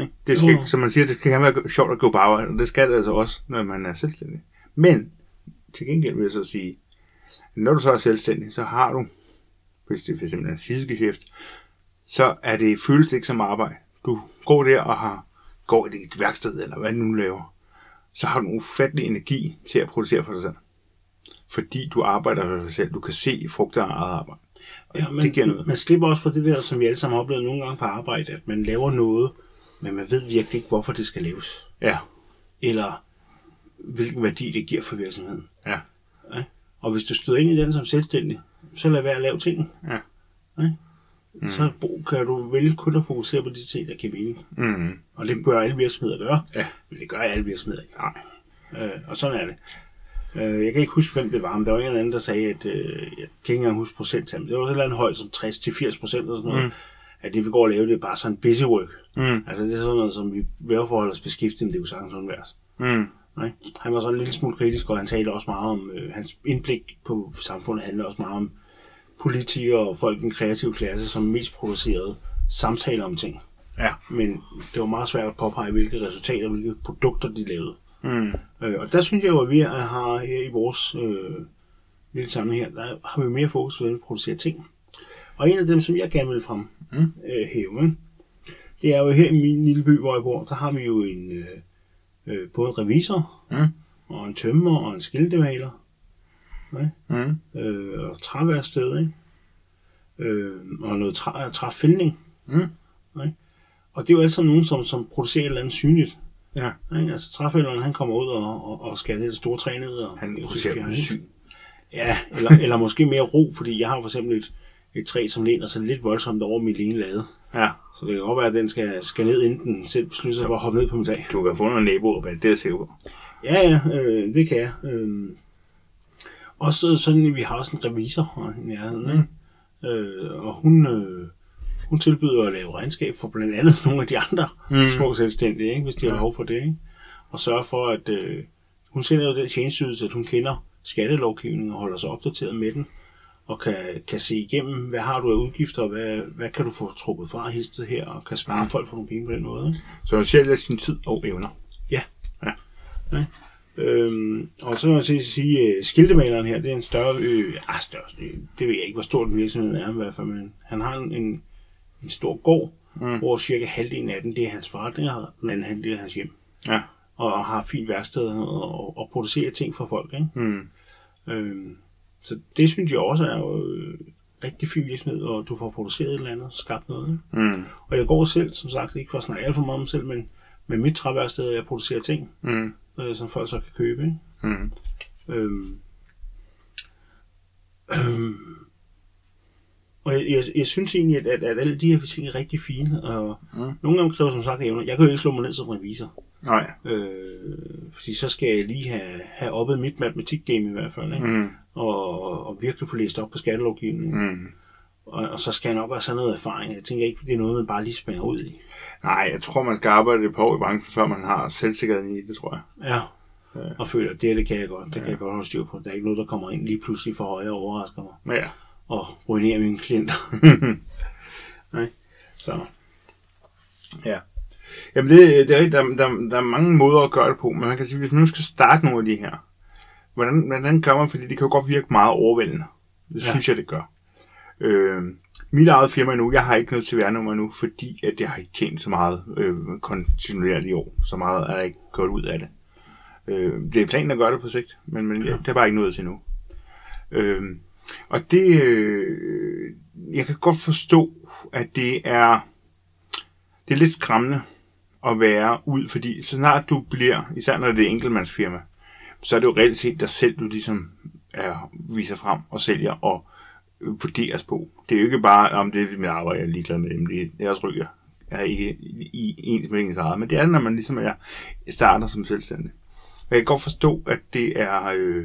Ikke? Det skal, Jo. som man siger, det skal være sjovt at gå på arbejde, og det skal det altså også, når man er selvstændig. Men til gengæld vil jeg så sige, at når du så er selvstændig, så har du, hvis det eksempel er sidegeschæft, så er det, føles ikke som arbejde. Du går der og har, går i dit værksted, eller hvad du nu laver, så har du en ufattelig energi til at producere for dig selv. Fordi du arbejder for dig selv. Du kan se frugter af eget arbejde. Og Ja, men det giver noget. man slipper også for det der, som vi alle sammen har oplevet nogle gange på arbejde, at man laver noget, men man ved virkelig ikke, hvorfor det skal laves. Ja, Eller hvilken værdi det giver for virksomheden. ja, Ja? Og hvis du støder ind i den som selvstændig, så lad være at lave ting. ja. Mm. Så kan du vælge kun at fokusere på de ting, der giver mening. Mm. Og det bør alle virksomheder gøre. Ja. Men det gør alle virksomheder ikke. Nej. Øh, og sådan er det. Øh, jeg kan ikke huske, hvem det var, men der var en eller anden, der sagde, at øh, jeg kan ikke engang huske procenttal, men det var et eller andet højt som 60-80 procent eller sådan noget, mm. at det vi går og lave, det er bare sådan busy work. Mm. Altså det er sådan noget, som vi vil forholde os beskæftiget, det kunne sagtens undværes. Mm. Nej. Han var sådan en lille smule kritisk, og han talte også meget om, øh, hans indblik på samfundet handler også meget om politikere og folk i den kreative klasse, som mest producerede samtaler om ting. Ja. Men det var meget svært at påpege, hvilke resultater, hvilke produkter de lavede. Mm. Øh, og der synes jeg jo, at vi har her i vores øh, lille samling her, der har vi mere fokus på, hvordan vi producerer ting. Og en af dem, som jeg gerne vil frem Mm. øh, hæve, det er jo her i min lille by, hvor jeg bor, der har vi jo en, øh, øh, både en revisor, Mm. og en tømmer, og en skiltemaler, Mm. øh, og træværksted, ikke? Øh, og noget træ, træfældning. Mm. Ikke? Og det er jo altså nogen, som, som producerer et eller andet synligt. Ja. Ikke? Altså træfælderen, han kommer ud og, og, og skærer det store træ ned. Og, Han og producerer fjerner, noget ikke? syn. Ja, eller, eller måske mere ro, fordi jeg har for eksempel et, et træ, som læner sig lidt voldsomt over min ene lade. Ja. Så det kan godt være, at den skal, skal ned, inden den selv beslutter sig for at hoppe ned på mit tag. Du kan få noget naboer, det er sikker på. Ja, ja, øh, det kan jeg. Øh. Og så sådan, vi har også en revisor i nærheden, ikke? Øh, og hun, øh, hun tilbyder at lave regnskab for blandt andet nogle af de andre Mm. mm. små selvstændige, ikke? hvis de har behov for det. Ikke? Og sørge for, at øh, hun sender jo den tjenestydelse, at hun kender skattelovgivningen og holder sig opdateret med den, og kan, kan se igennem, hvad har du af udgifter, og hvad, hvad kan du få trukket fra histet her, og kan spare mm. folk for nogle penge på den måde. Ikke? Så sælger sin tid og evner. Øhm, og så vil jeg sige, sige øh, skiltemaleren her, det er en større, øh, ah, større, det ved jeg ikke, hvor stor den virksomhed er i hvert fald, men han har en, en, en stor gård, mm. hvor cirka halvdelen af den, det er hans forretning, og den anden halvdel er hans hjem. Ja. Og har fint værksted og, og, og producerer ting for folk. Ikke? Mm. Øhm, så det synes jeg også er jo øh, rigtig fin virksomhed, og du får produceret et eller andet, skabt noget. Ikke? Mm. Og jeg går selv, som sagt, ikke for at snakke alt for meget om selv, men med mit træværksted, jeg producerer ting, Mm. Øh, som folk så kan købe. Ikke? Mm. Øhm, øhm, og jeg, jeg, jeg synes egentlig, at, at, at alle de her ting er rigtig fine, og Mm. nogle dem kræver som sagt evner. Jeg kan jo ikke slå mig ned som revisor, Nej. øh, fordi så skal jeg lige have, have oppet mit matematikgame i hvert fald, ikke? Mm. Og, og virkelig få læst op på skattelovgivningen. Mm. Og, og så skal jeg nok også have noget erfaring. Jeg tænker ikke, det er noget, man bare lige springer ud i. Nej, jeg tror, man skal arbejde et par år i branchen, før man har selvsikkerheden i det, tror jeg. Ja. Og føler, at det, det kan jeg godt. Det ja. kan jeg godt holde styr på. Der er ikke noget, der kommer ind lige pludselig for højre og overrasker mig. Ja. Og ruinerer mine klienter. Nej. Så. Ja. Jamen, det, det er. Der, der, der er mange måder at gøre det på, men man kan sige, hvis man nu skal starte nogle af de her, hvordan, hvordan gør man, fordi det kan jo godt virke meget overvældende. Det Ja. synes jeg, det gør. Øh, mit eget firma nu, jeg har ikke noget CVR-nummer nu, fordi at jeg har ikke tjent så meget øh, kontinuerligt i år. Så meget er jeg ikke gået ud af det. Øh, det er planen at gøre det på sigt, men, men ja. det er bare ikke noget til nu. Øh, og det, øh, jeg kan godt forstå, at det er, det er lidt skræmmende at være ud, fordi så snart du bliver, især når det er enkeltmandsfirma, så er det jo reelt set dig selv, du ligesom er, viser frem og sælger og vurderes på. Det er jo ikke bare, om det er mit arbejde, jeg er ligeglad med dem, det er deres ryger. Jeg er ikke i, ens med ens eget, men det er, når man ligesom er, starter som selvstændig. Jeg kan godt forstå, at det er, øh, øh,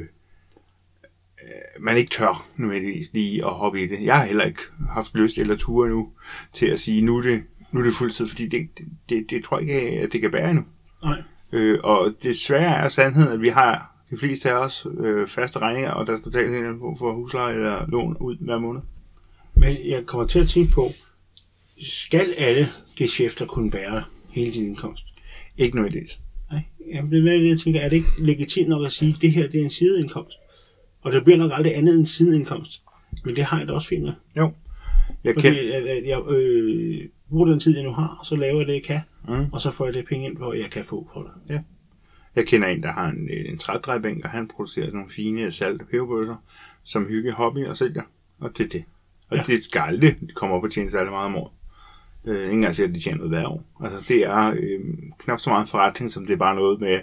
man ikke tør nødvendigvis lige at hoppe i det. Jeg har heller ikke haft lyst eller ture nu til at sige, nu er det, nu er det fuldtid, fordi det, det, det, det tror jeg ikke, at det kan bære endnu. Nej. Øh, og desværre er sandheden, at vi har de fleste af os øh, faste regninger, og der skal betales en form for husleje eller lån ud hver måned. Men jeg kommer til at tænke på, skal alle geschæfter kunne bære hele din indkomst? Ikke nødvendigvis. Nej. Jamen, det er det, jeg tænker, er det ikke legitimt nok at sige, at det her det er en sideindkomst? Og det bliver nok aldrig andet end sideindkomst. Men det har jeg da også fint med. Jo. Jeg Fordi kender, at, at jeg øh, bruger den tid, jeg nu har, og så laver jeg det, jeg kan. Mm. Og så får jeg det penge ind, hvor jeg kan få for det. Jeg kender en, der har en, en trædrejbænk, og han producerer sådan nogle fine salt- og peberbøsser, som hygge hobby og sælger. Og det er det. Og ja. Det skal aldrig komme op og tjene særlig meget om året. Øh, ikke engang siger, at de tjener noget hver år. Altså, det er øh, knap så meget forretning, som det er bare noget med,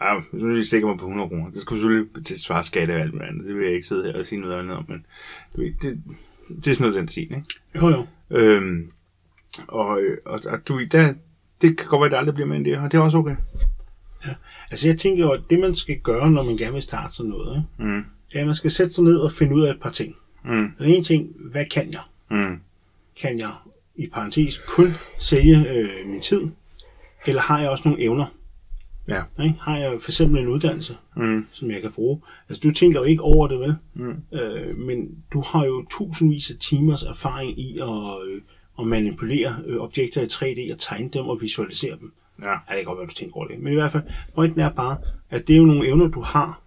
ah, hvis nu lige stikker mig på 100 kroner, det skal selvfølgelig til svare skat og alt muligt andet. Det vil jeg ikke sidde her og sige noget andet om, men du ved, det, det er sådan noget den stil, ikke? Jo, jo. Øhm, og, øh, og, og du, der, det kan godt være, at det aldrig bliver mere end det, og det er også okay. Altså jeg tænker jo, at det man skal gøre, når man gerne vil starte sådan noget, ikke? Mm. det er, at man skal sætte sig ned og finde ud af et par ting. Mm. Den ene ting, hvad kan jeg? Mm. Kan jeg, i parentes, kun sælge øh, min tid? Eller har jeg også nogle evner? Ja. Ikke? Har jeg for eksempel en uddannelse, Mm. som jeg kan bruge? Altså du tænker jo ikke over det, vel? Mm. Øh, men du har jo tusindvis af timers erfaring i at, øh, at manipulere øh, objekter i 3D og tegne dem og visualisere dem. Ja. Ja, det kan godt være, du tænker over det. Men i hvert fald, pointen er bare, at det er jo nogle evner, du har.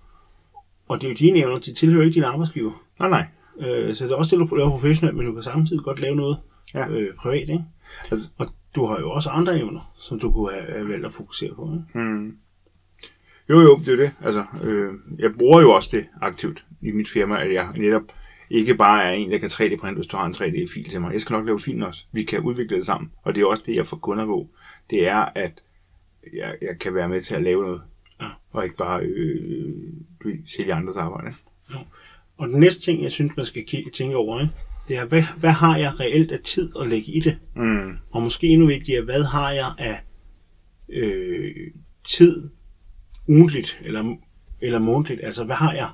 Og det er jo dine evner, de tilhører ikke din arbejdsgiver. Nej, nej. Øh, så det er også det, du laver professionelt, men du kan samtidig godt lave noget Ja. øh, privat, ikke? Altså- Og du har jo også andre evner, som du kunne have valgt at fokusere på, ikke? Mm. Jo, jo, det er det. Altså, øh, jeg bruger jo også det aktivt i mit firma, at jeg netop ikke bare er en, der kan 3D-printe, hvis du har en 3D-fil til mig. Jeg skal nok lave filen også. Vi kan udvikle det sammen. Og det er også det, jeg får kunder på. Det er, at jeg, jeg kan være med til at lave noget. Ja. Og ikke bare øh, øh, sælge andres arbejde. Og den næste ting, jeg synes, man skal kigge, tænke over, ikke? det er, hvad, hvad har jeg reelt af tid at lægge i det? Mm. Og måske endnu vigtigere, hvad har jeg af øh, tid ugentligt eller, eller månedligt? Altså, hvad har jeg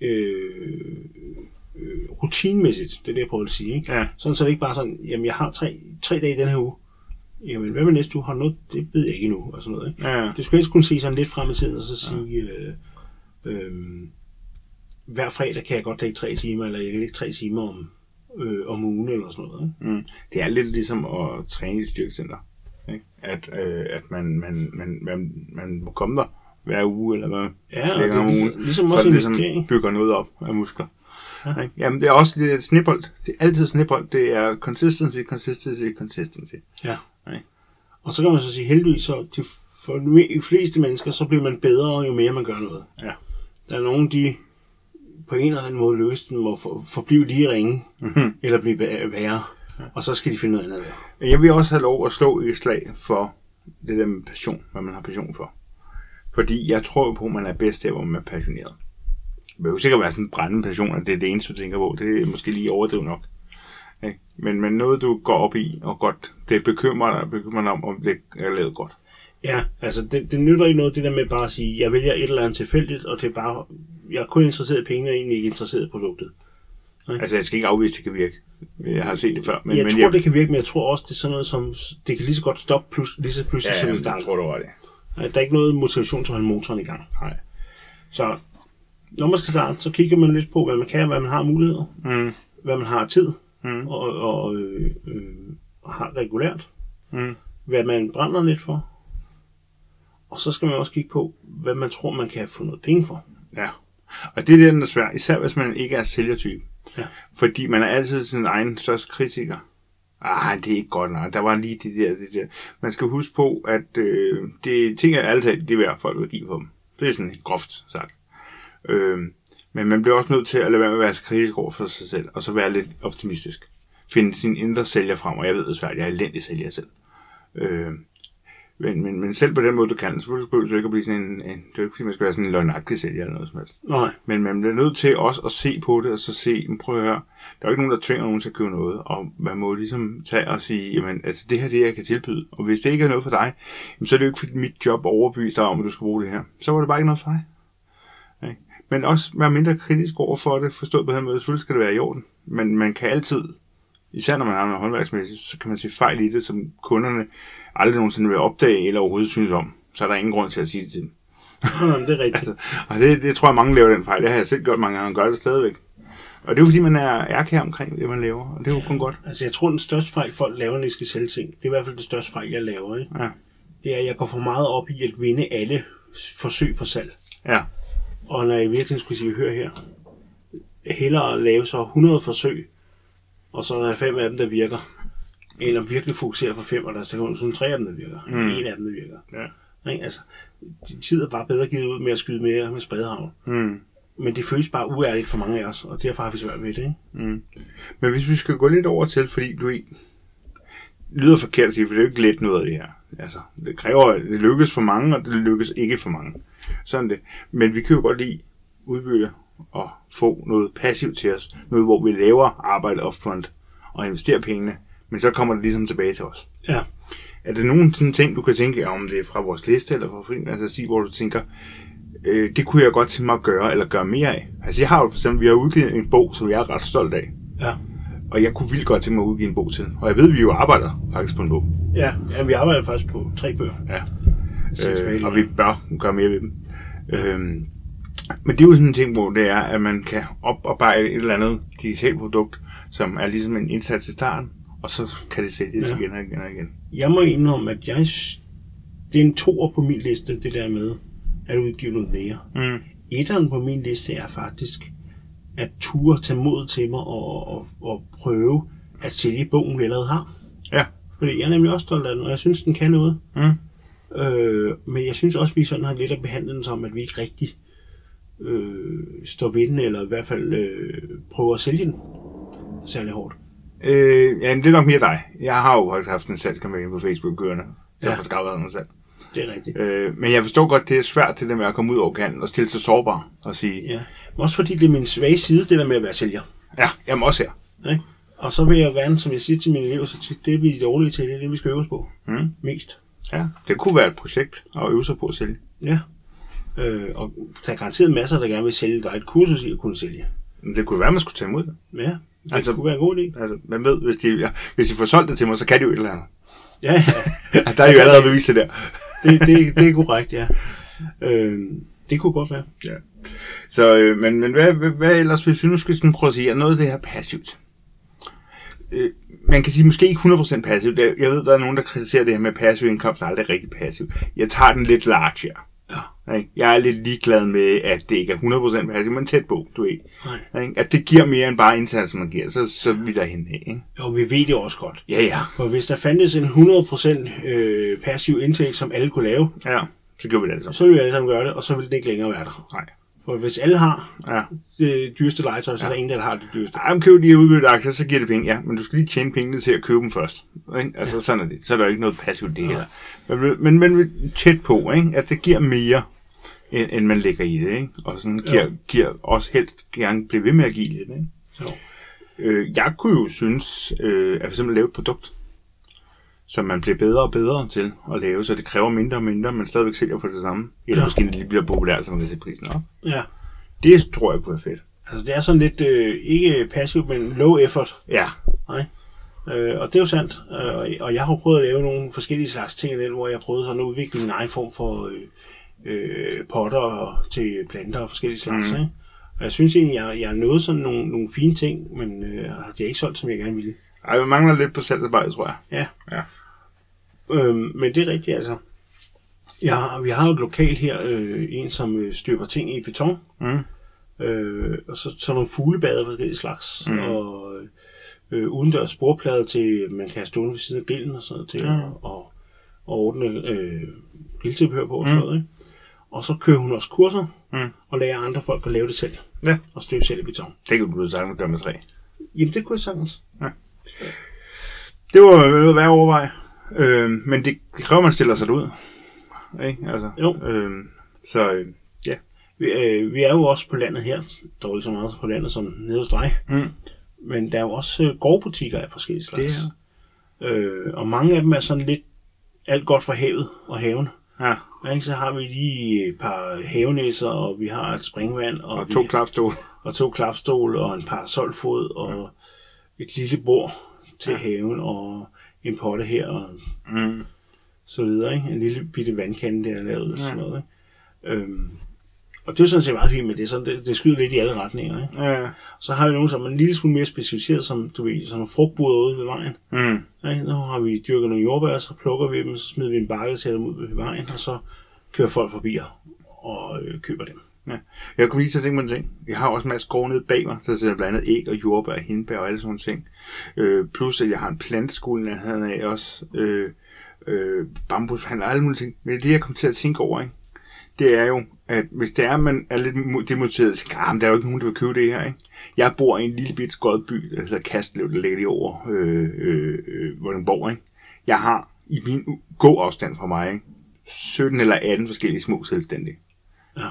øh, øh, rutinemæssigt? Det er det, jeg prøver at sige. Ikke? Ja. Sådan, så det ikke bare sådan, jamen, jeg har tre, tre dage i den her uge. Jamen, hvad med næste uge? Har du noget? Det ved jeg ikke endnu. Og sådan noget, ikke? Ja. Det skulle helst kunne se sådan lidt frem i tiden, og så sige, øh, øh, hver fredag kan jeg godt lægge tre timer, eller jeg kan lægge tre timer om, øh, om ugen, eller sådan noget. Ikke? Mm. Det er lidt ligesom at træne i et styrkecenter. Ikke? At, øh, at man, man, man, man, man må komme der hver uge, eller hvad? Ja, det er ligesom, ugen, ligesom så også det investering. ligesom bygger noget op af muskler. Ja. Jamen, det er også det er snibbold. Det er altid snibbold. Det er consistency, consistency, consistency. Ja. Nej. Og så kan man så sige, heldigvis, så de, for de fleste mennesker, så bliver man bedre, jo mere man gør noget. Ja. Der er nogen, de på en eller anden måde lykkes den, må for, forblive lige ringe, Mhm. eller blive væ- værre. Og så skal de finde noget andet at være. Jeg vil også have lov at slå et slag for det der med passion, hvad man har passion for. Fordi jeg tror på, at man er bedst der, hvor man er passioneret. Jo sikkert være sådan en brændende passion, at det er det eneste, du tænker på. Det er måske lige overdrevet nok. Ikke? Men, men noget, du går op i, og godt, det bekymrer dig, bekymrer dig om, om det er lavet godt. Ja, altså det, det nytter ikke noget, det der med bare at sige, jeg vælger et eller andet tilfældigt, og det er bare, jeg er kun interesseret i pengene, og egentlig ikke interesseret i produktet. Altså, jeg skal ikke afvise, at det kan virke. Jeg har set det før. Men jeg men tror, det kan virke, men jeg tror også, det er sådan noget som, det kan lige så godt stoppe plus, lige så pludselig, ja, som det starter. tror du det. Der er ikke noget motivation til at holde motoren i gang. Nej. Så når man skal starte, så kigger man lidt på, hvad man kan, hvad man har muligheder, Mm. hvad man har tid, Mm. og, og øh, øh, har regulært, Mm. hvad man brænder lidt for. Og så skal man også kigge på, hvad man tror, man kan få noget penge for. Ja. Og det er det, der er svært, især hvis man ikke er sælgertype. Ja. Fordi man er altid sin egen største kritiker. Ah, det er ikke godt nok. Der var lige det der, det der. Man skal huske på, at øh, det ting er altid, det er værd folk vil give for dem. Det er sådan groft sagt. Øh, men man bliver også nødt til at lade være med at være så kritisk over for sig selv, og så være lidt optimistisk. Finde sin indre sælger frem, og jeg ved det svært, jeg er elendig sælger selv. Øh, men, men, men selv på den måde, du kan, behøver du ikke at blive sådan en, en det er ikke, fordi man skal være sådan en løgnagtig sælger eller noget som helst. Nej, Men man bliver nødt til også at se på det, og så se, prøv at høre, der er jo ikke nogen, der tvinger nogen til at købe noget, og man må ligesom tage og sige, jamen, altså det her er det, jeg kan tilbyde, og hvis det ikke er noget for dig, jamen, så er det jo ikke fordi mit job overbeviser dig om, at du skal bruge det her. Så var det bare ikke noget for dig. Men også være mindre kritisk over for det, forstået på den måde, selvfølgelig skal det være i orden, men man kan altid, især når man har noget håndværksmæssigt, så kan man se fejl i det, som kunderne aldrig nogensinde vil opdage eller overhovedet synes om. Så er der ingen grund til at sige det til dem. Det er rigtigt. Altså, og det, det tror jeg, mange laver den fejl. Det har jeg selv gjort mange gange, og gør det stadigvæk. Og det er jo fordi, man er ærkær omkring det, man laver, og det er jo kun godt. Altså, jeg tror, den største fejl, folk laver, når de skal sælge ting, det er i hvert fald det største fejl, jeg laver, ikke? Ja. det er, at jeg går for meget op i at vinde alle forsøg på salg. Ja, Og når jeg virkelig skulle sige, hør her, hellere lave så 100 forsøg, og så er der fem af dem, der virker, end at virkelig fokusere på fem, og der er kun tre af dem, der virker. Mm. En af dem, der virker. ja. Ikke? Altså, din tid er bare bedre givet ud med at skyde mere med spredehavn. Mm. Men det føles bare uærligt for mange af os, og derfor har vi svært ved det. Ikke? Mm. Men hvis vi skal gå lidt over til, fordi du i- lyder forkert at sige, for det er jo ikke let noget af det her. Altså, det kræver, det lykkes for mange, og det lykkes ikke for mange. Sådan det. Men vi kan jo godt lide udbytte og få noget passivt til os. Noget, hvor vi laver arbejde upfront og investerer pengene, men så kommer det ligesom tilbage til os. Ja. Er der nogen sådan ting, du kan tænke, om det er fra vores liste eller fra fri, altså sige, hvor du tænker, øh, det kunne jeg godt tænke mig at gøre, eller gøre mere af? Altså jeg har jo for eksempel, vi har udgivet en bog, som jeg er ret stolt af, Ja. Og jeg kunne vildt godt tænke mig at udgive en bog til. Og jeg ved, at vi jo arbejder faktisk på en bog. Ja, ja vi arbejder faktisk på tre bøger. Ja. Øh, og vi bør gøre mere ved dem. Øhm, men det er jo sådan en ting, hvor det er, at man kan oparbejde et eller andet digitalt produkt, som er ligesom en indsats i starten, og så kan det sælges Ja. igen og igen og igen. Jeg må indrømme, at jeg, det er en toer på min liste, det der med at udgive noget mere. Mm. Etteren på min liste er faktisk at ture tage mod til mig og, og, og prøve at sælge bogen, vi allerede har. Ja. Fordi jeg er nemlig også stolt af den, og jeg synes, den kan noget. Mm. Øh, men jeg synes også, at vi sådan har lidt at behandle den som, at vi ikke rigtig øh, står ved den, eller i hvert fald øh, prøver at sælge den særlig hårdt. Øh, ja, men det er nok mere dig. Jeg har jo haft en salgskampagne på Facebook kørende. Jeg Ja. har skaffet mig selv. Det er rigtigt. Øh, men jeg forstår godt, det er svært det der med at komme ud over kanten og stille sig sårbar og sige, Ja. Men også fordi det er min svage side, det der med at være sælger. ja, jamen også her. Ikke? Og så vil jeg gerne, som jeg siger til mine elever, så tit, det vi er dårlige til, det er det, vi skal øve os på. Mm. Mest. Ja, det kunne være et projekt at øve sig på at sælge. Ja. Øh, og der er garanteret masser, der gerne vil sælge. Der er et kursus i at kunne sælge. Men det kunne være, man skulle tage imod det. Ja, det Altså- kunne være en god idé. Altså, man ved, hvis de, ja, hvis de får solgt det til mig, så kan de jo et eller andet. Ja, ja. Der er jo allerede bevist det der. Det, det, det er korrekt, ja. Øh, det kunne godt være. Ja. Så, øh, men, men hvad, hvad, hvad ellers, hvis vi nu skal sådan prøve at sige, er noget af det her passivt? Øh, man kan sige måske ikke 100% passivt. Jeg ved, der er nogen, der kritiserer det her med passiv indkomst, aldrig rigtig passivt. Jeg tager den lidt large her. Ja. Ikke? Jeg er lidt ligeglad med, at det ikke er 100% passiv, men tæt på, du ved. Nej. Ikke? At det giver mere end bare indsatsen, man giver, så, så er vi derhen af. Ikke? Jo, vi ved det også godt. Ja, ja. For hvis der fandtes en 100% øh, passiv indtægt, som alle kunne lave, Ja, så gør vi det altså. så ville vi alle sammen gøre det, og så ville det ikke længere være der. Nej. For hvis alle har Ja. det dyreste legetøj, så er der ingen, der har det dyreste. Ej, men køb de her udbytte aktier, så giver det penge. Ja, men du skal lige tjene pengene til at købe dem først. Ikke? Altså, sådan er det. Så er der jo ikke noget passivt det her. Men, men, men tæt på, ikke? at det giver mere, end, end man lægger i det. Ikke? Og sådan giver, Jo. giver også helst gerne blive ved med at give lidt. Ikke? Jo. Øh, jeg kunne jo synes, øh, at for eksempel lave et produkt, som man bliver bedre og bedre til at lave, så det kræver mindre og mindre, men stadigvæk sælger for det samme. Eller Ja. måske lige bliver populært, så man kan sætte prisen op. Ja. Det tror jeg kunne være fedt. Altså, det er sådan lidt, øh, ikke passivt, men low effort. Ja, Nej. Øh, og det er jo sandt. Øh, og- jeg har prøvet at lave nogle forskellige slags ting, hvor jeg prøvede sådan at udvikle min egen form for øh, øh, potter til planter og forskellige slags. Mm. Ikke? Og jeg synes egentlig, jeg, jeg nåede sådan nogle, nogle fine ting, men øh, det er ikke solgt, som jeg gerne ville. Ej, vi mangler lidt på salgsarbejdet, tror jeg. Ja. Ja. Øhm, men det er rigtigt, altså. Jeg, vi har jo et lokal her, øh, en som øh, støber ting i beton, Mm. øh, og så, så nogle fuglebader af forskellige slags, mm. og øh, udendørs sporplader til, man kan have stående ved siden af grillen og sådan noget, til at, og, og ordne øh, grilltilbehør på og sådan noget, ikke? Og så kører hun også kurser, Mm. og lærer andre folk at lave det selv, Ja. og støbe selv i beton. Det kan du sagtens gøre med træ. Jamen, det kunne jeg sagtens. Det var jo værd at overveje. Øh, men det, det kræver, at man stiller sig ud. Ikke? Altså, Jo. Øh, så øh, ja. Vi, øh, vi er jo også på landet her, dog ikke så meget på landet som nede hos dig, Mm. Men der er jo også øh, gårdbutikker af forskellige slags. Det Øh, og mange af dem er sådan lidt alt godt for havet og haven. Ja. Ikke? Så har vi lige et par havenæsser, og vi har et springvand, og, Og vi, to klapstole. og to klapstole, og en parasolfod, og et lille bord til Ja. ja. haven, og en potte her, og Mm. så videre. Ikke? En lille bitte vandkande, der er lavet, og Ja. sådan noget. Ikke? Øhm, og det er jo sådan set meget fint, men det, er sådan, det, det skyder lidt i alle retninger. Ikke? Ja. Så har vi nogen, som er en lille smule mere specialiseret, som du ved, nogle frugtboder ude ved vejen. Mm. Ja, nu har vi dyrket nogle jordbær, så plukker vi dem, så smider vi en bakke, sætter dem ud ved vejen, og så kører folk forbi og øh, køber dem. Ja. Jeg kunne lige så tænke mig en ting. Jeg har også en masse skov nede bag mig, der sætter blandt andet æg og jordbær, hindbær og alle sådan nogle ting. Øh, plus at jeg har en planteskole, jeg havde af også. Øh, øh, bambushandler og alle mulige ting. Men det jeg kom til at tænke over, ikke? Det er jo, at hvis det er, man er lidt mo- demotiveret, så ah, der er jo ikke nogen, der vil købe det her. Ikke? Jeg bor i en lille bit skåret by, der hedder Kastlev, der ligger lige over øh, øh, øh, Vordingborg. Ikke? Jeg har i min u- gåafstand fra mig, ikke? 17 eller 18 forskellige små selvstændige. Ja.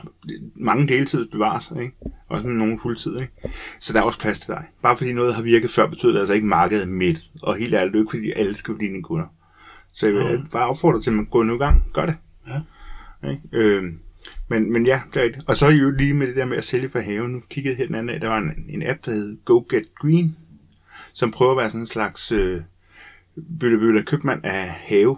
Mange deltid bevares, ikke? Også med nogen fuldtid, ikke? Så der er også plads til dig. Bare fordi noget har virket før, betyder det altså ikke, markedet midt. Og helt ærligt, det er ikke fordi alle skal blive dine kunder. Så jeg vil bare opfordre til, at man går nu i gang. Gør det. Ja. Ikke? Øhm, men, men ja, det er rigtigt. Og så er jo lige med det der med at sælge for haven. Nu kiggede jeg her den anden dag, der var en, en app, der hed Go Get Green, som prøver at være sådan en slags øh, bytte købmand af have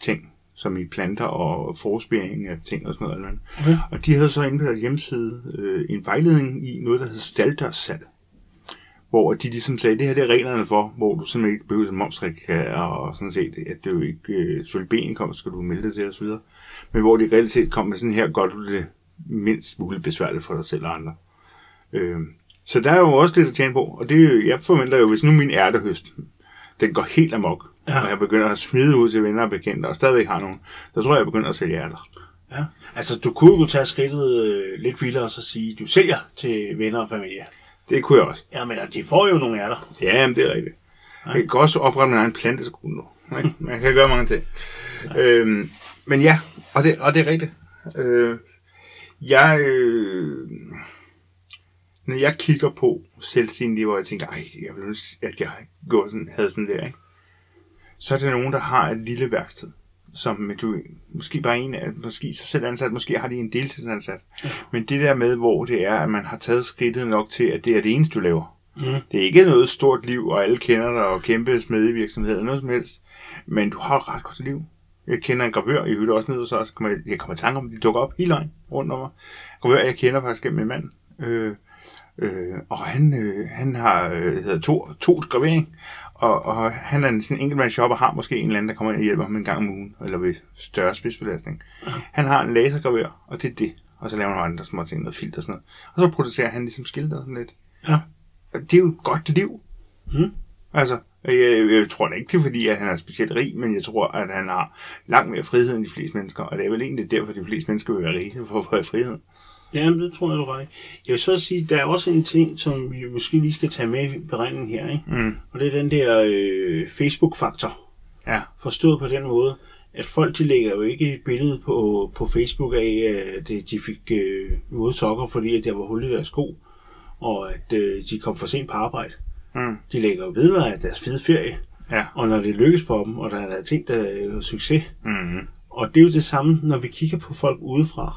ting, som i planter og forspæring af ting og sådan noget. eller. Okay. Og de havde så inde på deres hjemmeside øh, en vejledning i noget, der hedder staldørssalg. Hvor de ligesom sagde, det her det er reglerne for, hvor du simpelthen ikke behøver momsregistrere, og sådan set, at det jo ikke, øh, selvfølgelig benindkomst skal du melde dig til osv. Men hvor de reelt set kom med sådan her, gør du det mindst muligt besværligt for dig selv og andre. Øh, så der er jo også lidt at tjene på, og det, jeg forventer jo, hvis nu min ærtehøst, den går helt amok, Ja. ja. og jeg begynder at smide ud til venner og bekendte, og stadigvæk har nogen, så tror jeg, jeg begynder at sælge ærter. Ja. Altså, du kunne jo tage skridtet øh, lidt vildere og så sige, du sælger til venner og familie. Det kunne jeg også. Ja, men de får jo nogle ærter. Ja, men det er rigtigt. Ja. Jeg kan også oprette min egen planteskole nu. Man kan gøre mange ting. Øhm, men ja, og det, og det er rigtigt. Øh, jeg, øh, når jeg kigger på selvstændige, hvor jeg tænker, ej, jeg ville ønske, at jeg gjorde sådan, havde sådan der, ikke? så er der nogen, der har et lille værksted, som du, måske bare en af, måske sig selv ansat, måske har de en deltidsansat. Men det der med, hvor det er, at man har taget skridtet nok til, at det er det eneste, du laver. Mm. Det er ikke noget stort liv, og alle kender dig, og kæmpe smedevirksomhed, eller noget som helst. Men du har et ret godt liv. Jeg kender en gravør, jeg hørte også ned os, så kommer jeg, jeg kommer i tanke om, de dukker op hele vejen rundt om mig. Gravør, jeg kender faktisk gennem min mand. Øh, øh, og han, øh, han har øh, hedder to, to gravering, og, og han er en sådan enkeltmand shop og har måske en eller anden, der kommer ind og hjælper ham en gang om ugen, eller ved større spidsbelastning. Han har en lasergravør, og det er det. Og så laver han andre små ting, noget filter og sådan noget. Og så producerer han ligesom skiltet sådan lidt. Ja. Og det er jo et godt liv. Mm. Altså, jeg, jeg tror da ikke, det er fordi, at han er specielt rig, men jeg tror, at han har langt mere frihed end de fleste mennesker. Og det er vel egentlig derfor, at de fleste mennesker vil være rige for at få frihed. Ja, men det tror jeg, er ret. Jeg vil så sige, der er også en ting, som vi måske lige skal tage med i beregningen her, ikke? Mm. Og det er den der øh, Facebook-faktor. Ja. Forstået på den måde, at folk de lægger jo ikke et billede på, på Facebook af, at øh, de fik øh, våde sokker, fordi at der var hul i deres sko, og at øh, de kom for sent på arbejde. Mm. De lægger jo billeder af deres fede ferie, Ja. og når det lykkes for dem, og der er ting, der er succes. Mm. Og det er jo det samme, når vi kigger på folk udefra.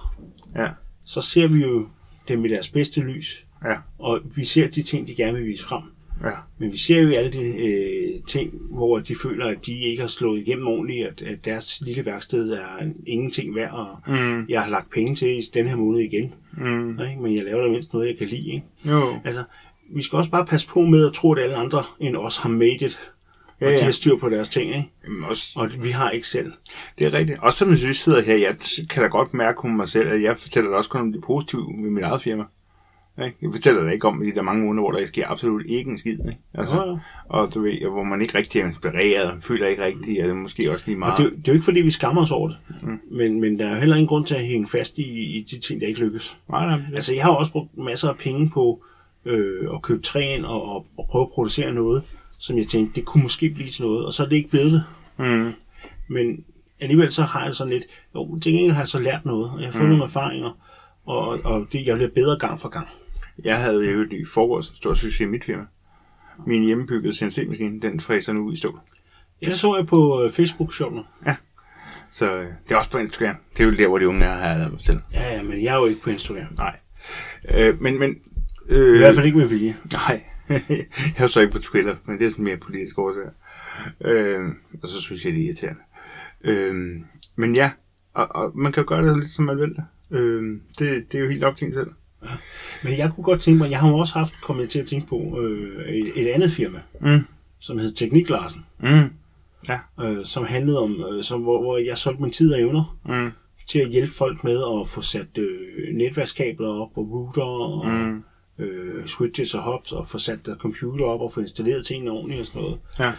Ja. Så ser vi jo dem i deres bedste lys, Ja. og vi ser de ting, de gerne vil vise frem. Ja. Men vi ser jo alle de øh, ting, hvor de føler, at de ikke har slået igennem ordentligt, at, at deres lille værksted er ingenting værd, og Mm. jeg har lagt penge til i den her måned igen, Mm. ikke? men jeg laver da mindst noget, jeg kan lide. Ikke? Jo. Altså, vi skal også bare passe på med at tro, at alle andre end os har made it, og Ja, de ja. har styr på deres ting, ikke? Jamen, også, og vi har ikke selv. det er rigtigt. Også som jeg sidder her, jeg kan da godt mærke på mig selv, at jeg fortæller da også kun om det positive med mit eget firma. Ikke? Jeg fortæller da ikke om de der mange måneder, hvor der sker absolut ikke en skid. Ikke? Altså, Ja, ja. Og du ved, hvor man ikke rigtig er inspireret, og føler ikke rigtig, at det måske også lige Og meget. det, er jo- det er jo ikke, fordi vi skammer os over det, mm. men, men der er jo heller ingen grund til at hænge fast i, i de ting, der ikke lykkes. Nej, nej. Altså, jeg har også brugt masser af penge på øh, at købe træ ind og, og, og prøve at producere noget, som jeg tænkte, det kunne måske blive til noget, og så er det ikke blevet det. Mm. Men alligevel så har jeg sådan lidt, jo, til gengæld har jeg så lært noget, og jeg har fået mm. nogle erfaringer, og, og det, jeg bliver bedre gang for gang. Jeg havde jo i forgårs stor succes i mit firma. Min hjemmebyggede CNC-maskine, den fræser nu i stål. Ja, det så jeg på øh, Facebook sjovt nok. Så øh, det er også på Instagram. Det er jo der, hvor de unge er, har jeg lavet mig til. Ja, ja, men jeg er jo ikke på Instagram. Nej. Øh, men, men... Øh, I hvert fald ikke med vilje. Nej, jeg er så ikke på Twitter, men det er sådan mere politisk årsager. Øh, og så synes jeg, det er irriterende. Øh, men ja, og, og man kan jo gøre det lidt, som man vil. Øh, det, det er jo helt op til en selv. Men jeg kunne godt tænke mig, jeg har jo også haft kommet til at tænke på øh, et, et andet firma, Mm. som hed Tekniklarsen, Mm. øh, som handlede om, øh, som, hvor, hvor jeg solgte min tid og evner Mm. til at hjælpe folk med at få sat øh, netværkskabler op og router og Mm. Øh, switches og hubs og få sat der computer op og få installeret tingene ordentligt og sådan noget. Ja.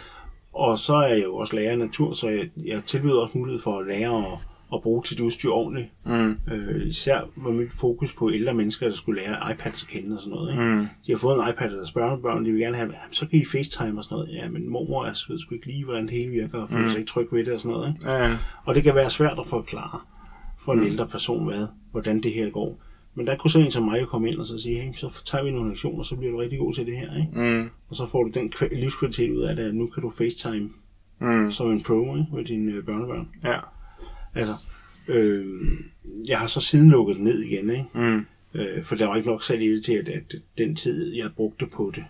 Og så er jeg jo også lærer af natur, så jeg, jeg tilbyder også mulighed for at lære at, at bruge sit udstyr ordentligt. Mm. Øh, især var mit fokus på ældre mennesker, der skulle lære iPads at kende og sådan noget. Ikke? Mm. De har fået en iPad af deres børnebørn, de vil gerne have, så kan I FaceTime og sådan noget. Ja, men mormor er, ved sgu ikke lige, hvordan det hele virker, og føler Mm. sig ikke tryg ved det og sådan noget. Ikke? Ja, Og det kan være svært at forklare for en mm. ældre person, hvad, hvordan det her går. Men der kunne så en som mig jo komme ind og så sige, hey, så tager vi nogle lektioner, så bliver du rigtig god til det her. Ikke? mm. Og så får du den kva- livskvalitet ud af det, at nu kan du FaceTime Mm. som en pro ikke? med dine øh, børnebørn. Ja. Altså, øh, jeg har så siden lukket det ned igen, ikke? Mm. Øh, for der var ikke nok salg i det til, at, at den tid, jeg brugte på det,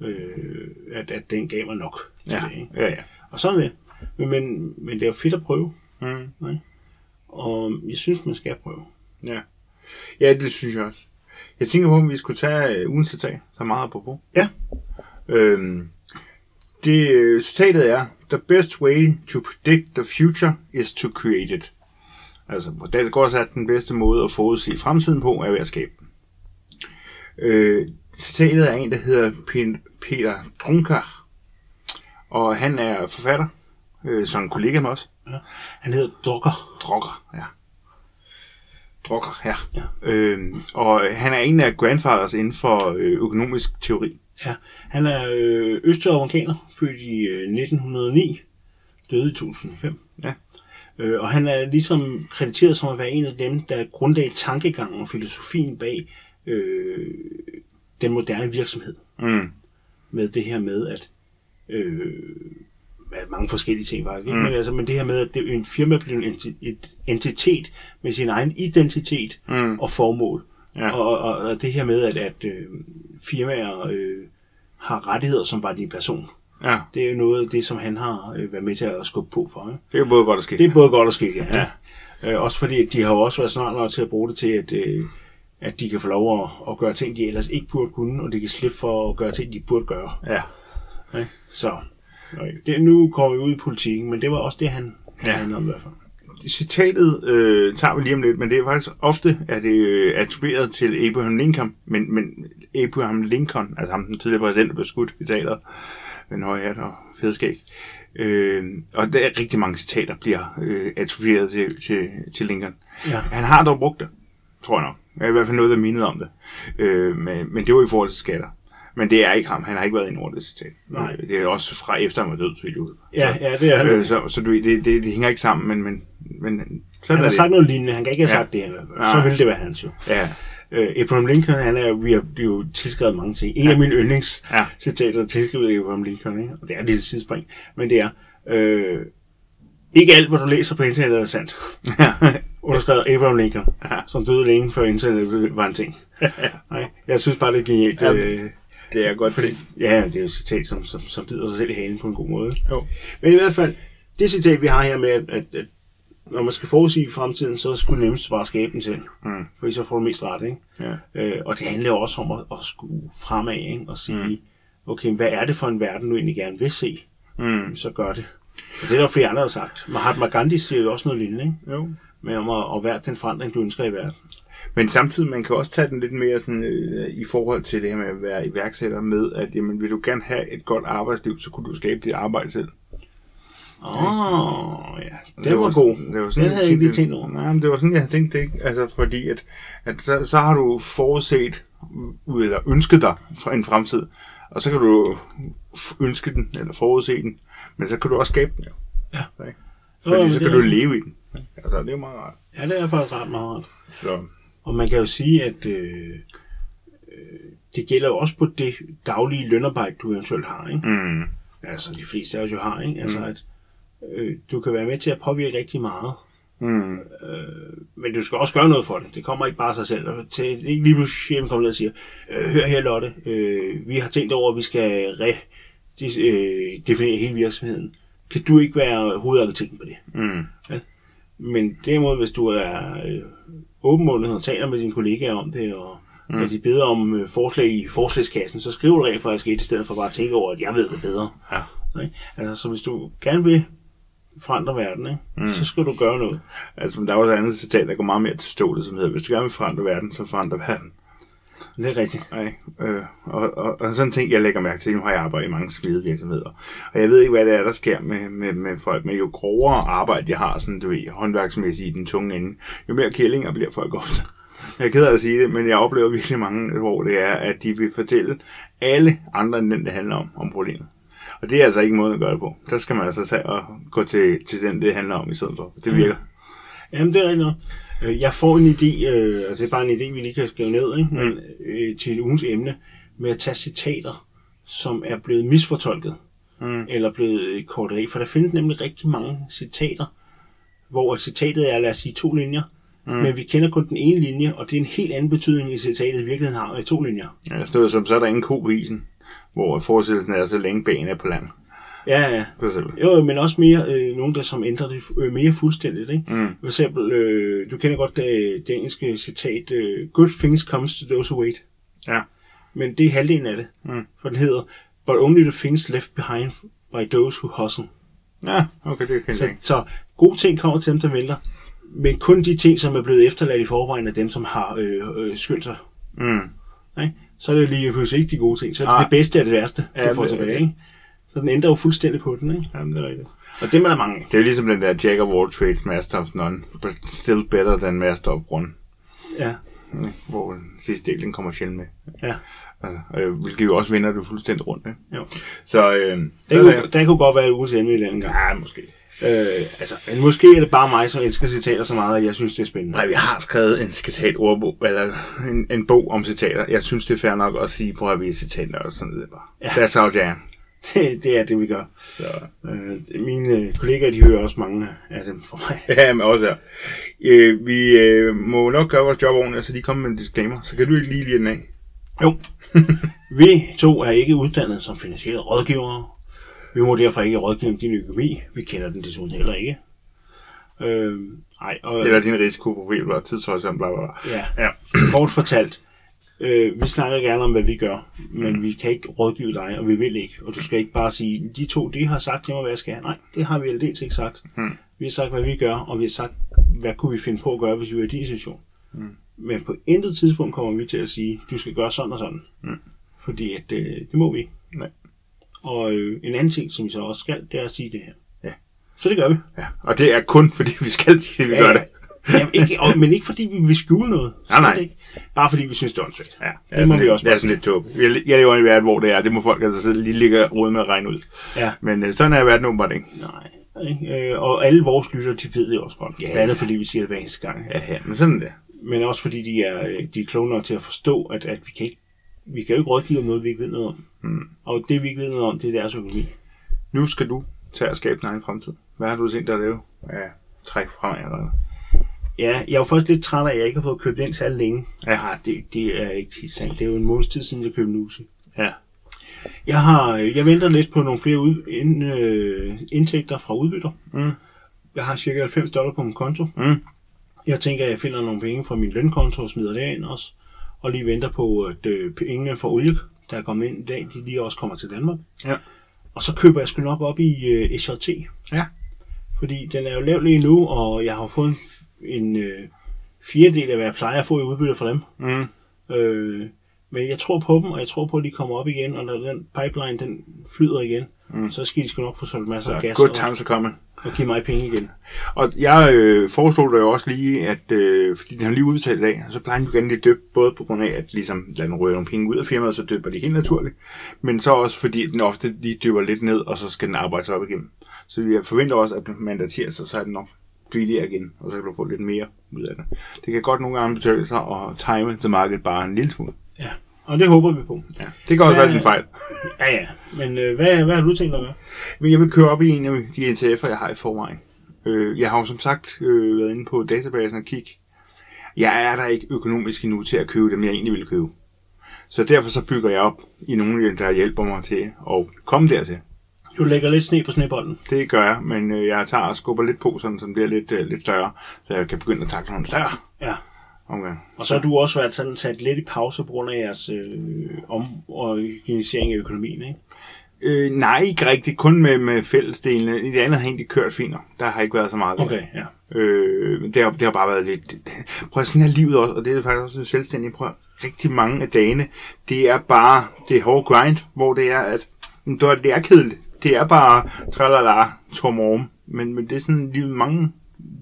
øh, at, at den gav mig nok til Ja. det. Ikke? Ja, ja. Og sådan det. Men, men, men det er jo fedt at prøve, Mm. og jeg synes, man skal prøve. Ja. Ja, det synes jeg også. Jeg tænker på, om vi skulle tage uh, ugens citat, så meget apropos. Ja. Øhm, det øh, citatet er, The best way to predict the future is to create it. Altså, på det går så, at den bedste måde at forudse fremtiden på, er ved at skabe den. Øh, citatet er en, der hedder Peter Drunkar, og han er forfatter, øh, som en kollega med os. Han hedder Drucker. Drucker, ja. Drucker, ja. Ja. Øhm, og han er en af grandfathers inden for øh, økonomisk teori. Ja, han er øh, østamerikaner, født i øh, 1909, døde i 2005. Ja. Øh, og han er ligesom krediteret som at være en af dem, der grundlagde tankegangen og filosofien bag øh, den moderne virksomhed. Mm. Med det her med, at øh, at mange forskellige ting faktisk? Mm. Men, altså, men det her med, at det, en firma bliver en enti- et entitet med sin egen identitet Mm. og formål. Ja. Og, og, og det her med, at, at øh, firmaer øh, har rettigheder som bare din person. ja, Det er jo noget af det, som han har øh, været med til at skubbe på for. Ikke? det er både godt og skidt. Det er både godt og skidt, ja. Ja. Øh, også fordi, de har jo også været snart nok til at bruge det til, at, øh, at de kan få lov at, at gøre ting, de ellers ikke burde kunne, og de kan slippe for at gøre ting, de burde gøre. Ja. Ikke? Så Okay. Det, nu går vi ud i politikken, men det var også det, han Ja. ja. handlede om i hvert fald. Citatet øh, tager vi lige om lidt, men det er faktisk ofte er det øh, attribueret til Abraham Lincoln, men, men Abraham Lincoln, altså ham den tidligere præsident, der blev skudt i teateret, med en høj hat og fedskæg. Øh, og der er rigtig mange citater, bliver øh, attribueret til, til, til Lincoln. Ja. Han har dog brugt det, tror jeg nok. I hvert fald noget, der mindede om det. Øh, men, men det var i forhold til skatter. Men det er ikke ham. Han har ikke været ind over det citat. Nej. Det er også fra efter han var død, så jeg ved. Ja, ja, det er han. Øh, så, så du, det, det, det, hænger ikke sammen, men, men, men han har det. sagt noget lignende. Han kan ikke have Ja. sagt det her. i fald. Nej. Så ville det være hans jo. Ja, Øh, Abraham Lincoln, han er, vi har jo tilskrevet mange ting. En af mine yndlingscitater Ja. er tilskrevet Abraham Lincoln, ikke? og det er et lille sidespring, men det er, øh, ikke alt, hvad du læser på internettet er sandt. Underskrevet Abraham Lincoln, Ja. som døde længe før internettet var en ting. Nej, jeg synes bare, det er genialt. Ja, øh, det er godt. Fordi... ja, det er jo et citat, som, som, som bider sig selv i halen på en god måde. Jo. Men i hvert fald, det citat, vi har her med, at, at, når man skal forudsige fremtiden, så skulle nemmest bare skabe den selv. Mm. Fordi så får du mest ret, ikke? Ja. Øh, og det handler også om at, at skue fremad, ikke? Og sige, mm. okay, hvad er det for en verden, du egentlig gerne vil se? Mm. Så gør det. Og det er der jo flere andre, der har sagt. Mahatma Gandhi siger jo også noget lignende, ikke? Jo. Med om at, at være den forandring, du ønsker i verden. Men samtidig, man kan også tage den lidt mere sådan, øh, i forhold til det her med at være iværksætter med, at jamen, vil du gerne have et godt arbejdsliv, så kunne du skabe dit arbejde selv. Åh, oh, ja. Det Det var god. Det var Den havde jeg ikke lige tænkt over. Nej, men det var sådan, jeg havde tænkt det, ikke? Altså, fordi at, at så, så har du forudset, ud eller ønsket dig fra en fremtid, og så kan du ønske den, eller forudse den, men så kan du også skabe den, jo. Ja. Jo, Fordi så det kan er du leve i den. Altså, det er jo meget rart. Ja, det er faktisk ret meget rart. Så, Og man kan jo sige, at øh, øh, det gælder jo også på det daglige lønarbejde, du eventuelt har, ikke? mm, Altså, de fleste af os jo har, ikke? Altså, at øh, du kan være med til at påvirke rigtig meget. mm, Øh, men du skal også gøre noget for det. Det kommer ikke bare af sig selv. Til, det er ikke lige pludselig chefen kommer ned og siger, øh, hør her Lotte, øh, vi har tænkt over, at vi skal re, de, øh, definere hele virksomheden. Kan du ikke være hovedarkitekten på det? mm, Men derimod, hvis du er øh, åbenmundet og taler med dine kollegaer om det, og mm. når de beder om øh, forslag i forslagskassen, så skriver du rent faktisk et, i stedet for bare at tænke over, at jeg ved det bedre. ja. Ikke? Altså, så hvis du gerne vil forandre verden, ikke? Mm. så skal du gøre noget. Altså, der er også et andet citat, der går meget mere til stålet, som hedder, hvis du gerne vil forandre verden, så forandre verden. Det er rigtigt. Nej, øh, og, og, og sådan en ting, jeg lægger mærke til, nu har jeg arbejdet i mange smedevirksomheder, og jeg ved ikke, hvad det er, der sker med, med, med folk, men jo grovere arbejde jeg har, sådan du ved, håndværksmæssigt i den tunge ende, jo mere kællinger bliver folk ofte. Jeg er ked af at sige det, men jeg oplever virkelig mange, hvor det er, at de vil fortælle alle andre end den, det handler om, om problemet. Og det er altså ikke måden at gøre det på. Der skal man altså tage og gå til, til den, det handler om i stedet for. Det virker. Jamen, det er rigtigt Jeg får en idé, øh, og det er bare en idé, vi lige kan skrive ned, ikke? Men, øh, til et ugens emne, med at tage citater, som er blevet misfortolket, Mm. eller blevet øh, kortet af. For der findes nemlig rigtig mange citater, hvor citatet er, lad os sige, to linjer, mm. men vi kender kun den ene linje, og det er en helt anden betydning, i citatet i virkeligheden har i to linjer. Ja, sådan noget som, så er der ingen ko på isen, hvor forestillelsen er så længe banen er på land. Ja, ja. For eksempel. Jo, men også mere øh, nogen, der som ændrer det øh, mere fuldstændigt. Ikke? Mm. For eksempel, øh, du kender godt det, det engelske citat, øh, Good things comes to those who wait. Ja. Men det er halvdelen af det. Mm. For den hedder, But only the things left behind by those who hustle. Ja, okay, det kan Så, jeg så gode ting kommer til dem, der venter. Men kun de ting, som er blevet efterladt i forvejen af dem, som har øh, øh, skyldt sig. Mm. Ikke? Så er det lige pludselig ikke de gode ting. Så er det Nej. det bedste af det værste, du Ja, får det- tilbage. Ikke? Så den ændrer jo fuldstændig på den. Ikke? Jamen, det er rigtigt. Og det er der mange. Det er jo ligesom den der Jack of all trades, master of none, but still better than master of one. Ja. Hvor den sidste del, den kommer sjældent med. ja. Altså, øh, hvilket jo også vender det fuldstændig rundt, ikke? Jo. Så, øh, Der, så kunne, der kunne godt være emne i den gang. Ja, måske. Øh, altså, men måske er det bare mig, som elsker citater så meget, at jeg synes, det er spændende. Nej, vi har skrevet en citatordbog, eller en, en bog om citater. Jeg synes, det er fair nok at sige, på at vi er citatnørder og sådan noget. Bare. Ja. That's our jam. Det, det er det, vi gør. Så. Øh, mine kollegaer, de hører også mange af dem for mig. Ja, men også her. Øh, vi øh, må nok gøre vores job ordentligt, så de kommer med en disclaimer. Så kan du ikke lige lide den af? Jo. vi to er ikke uddannet som finansielle rådgivere. Vi må derfor ikke rådgive om din økonomi. Vi kender den desuden heller ikke. Øh, ej, og, Eller din risikoprofil, eller tidshorisont, bla bla bla. ja, Ja. kort fortalt. Øh, vi snakker gerne om, hvad vi gør, men mm. vi kan ikke rådgive dig, og vi vil ikke. Og du skal ikke bare sige, de to, de har sagt til mig, hvad jeg skal. Nej, det har vi aldeles ikke sagt. Mm. Vi har sagt, hvad vi gør, og vi har sagt, hvad kunne vi finde på at gøre, hvis vi var i din situation. Mm. Men på intet tidspunkt kommer vi til at sige, du skal gøre sådan og sådan. Mm. Fordi at, øh, det må vi ikke. Nej. Og øh, en anden ting, som vi så også skal, det er at sige det her. Ja. Så det gør vi. Ja. Og det er kun, fordi vi skal sige, at vi Ja, gør ja. det. Jamen, ikke, og, men ikke fordi vi vil skjule noget. Nej, nej. Ikke. Bare fordi vi synes, det er åndssvagt. Ja, det, Det må vi lidt, også det er sådan lidt tåbeligt. Jeg, jeg lever i en verden, hvor det er. Det må folk altså sidde lige ligge og med at regne ud. Ja. Men øh, sådan er verden åbenbart ikke. Nej. Ikke? Øh, og alle vores lytter, de ved det også godt. Ja. Blandt andet fordi vi siger det hver eneste gang. Ja, ja, men sådan er det. Men også fordi de er, øh, de er kloge nok til at forstå, at, at vi kan ikke vi kan jo ikke rådgive om noget, vi ikke ved noget om. Mm. Og det, vi ikke ved noget om, det er deres økonomi. Nu skal du tage og skabe din egen fremtid. Hvad har du tænkt dig at lave? Ja, træk fremad eller Ja, jeg er jo først lidt træt af, at jeg ikke har fået købt ind så længe. Ja. Ah, det, det er ikke helt sandt. Det er jo en måneds tid siden, jeg købte Uzi. Ja. Jeg, har, jeg venter lidt på nogle flere ud, ind, øh, indtægter fra udbytter. Mm. Jeg har cirka 90 dollar på min konto. Mm. Jeg tænker, at jeg finder nogle penge fra min lønkonto og smider det ind også. Og lige venter på, at øh, pengene fra olie, der er kommet ind i dag, de lige også kommer til Danmark. Ja. Og så køber jeg sgu nok op i øh, SJT. Ja. Fordi den er jo lav lige nu, og jeg har fået en, en øh, fjerdedel af, hvad jeg plejer at få i udbytte fra dem. Mm. Øh, men jeg tror på dem, og jeg tror på, at de kommer op igen, og når den pipeline den flyder igen, mm. så skal de sgu nok få solgt masser af Så gas good times are coming. og give mig penge igen. Og jeg øh, foreslog dig jo også lige, at øh, fordi den har lige udbetalt i dag, så plejer den jo gerne lige døbe, både på grund af, at ligesom lader den røre nogle penge ud af firmaet, så døber de helt naturligt, men så også fordi den ofte lige døber lidt ned, og så skal den arbejde sig op igen. Så jeg forventer også, at mandag tirsdag, så er den nok billigere igen, og så kan du få lidt mere ud af det. Det kan godt nogle gange betale sig at time the market bare en lille smule. Ja, og det håber vi på. Ja. Det kan også Hvad- være en fejl. Ja, ja. Men øh, hvad, hvad har du tænkt dig at gøre? Men jeg vil køre op i en af de NTF'er, jeg har i forvejen. Øh, jeg har jo som sagt øh, været inde på databasen og kigge. Jeg er der ikke økonomisk endnu til at købe dem, jeg egentlig vil købe. Så derfor så bygger jeg op i nogle der hjælper mig til at komme dertil. Du lægger lidt sne på snebolden. Det gør jeg, men øh, jeg tager og skubber lidt på, sådan, så den bliver lidt, øh, lidt større, så jeg kan begynde at takle nogle større Ja. omgang. Og så har du også været sådan sat lidt i pause på grund af jeres øh, omorganisering af økonomien, ikke? Øh, nej, ikke rigtigt. Kun med, med fællesdelene. I det andet har egentlig kørt fint. Der har ikke været så meget. det. Okay, ja. Øh, det, har, det har bare været lidt... Prøv at sådan er livet også, og det er faktisk også selvstændigt. Prøv at- rigtig mange af dagene, det er bare det hårde grind, hvor det er, at det er, det er kedeligt. Det er bare tralala, tomorm. Men, men det er sådan livet mange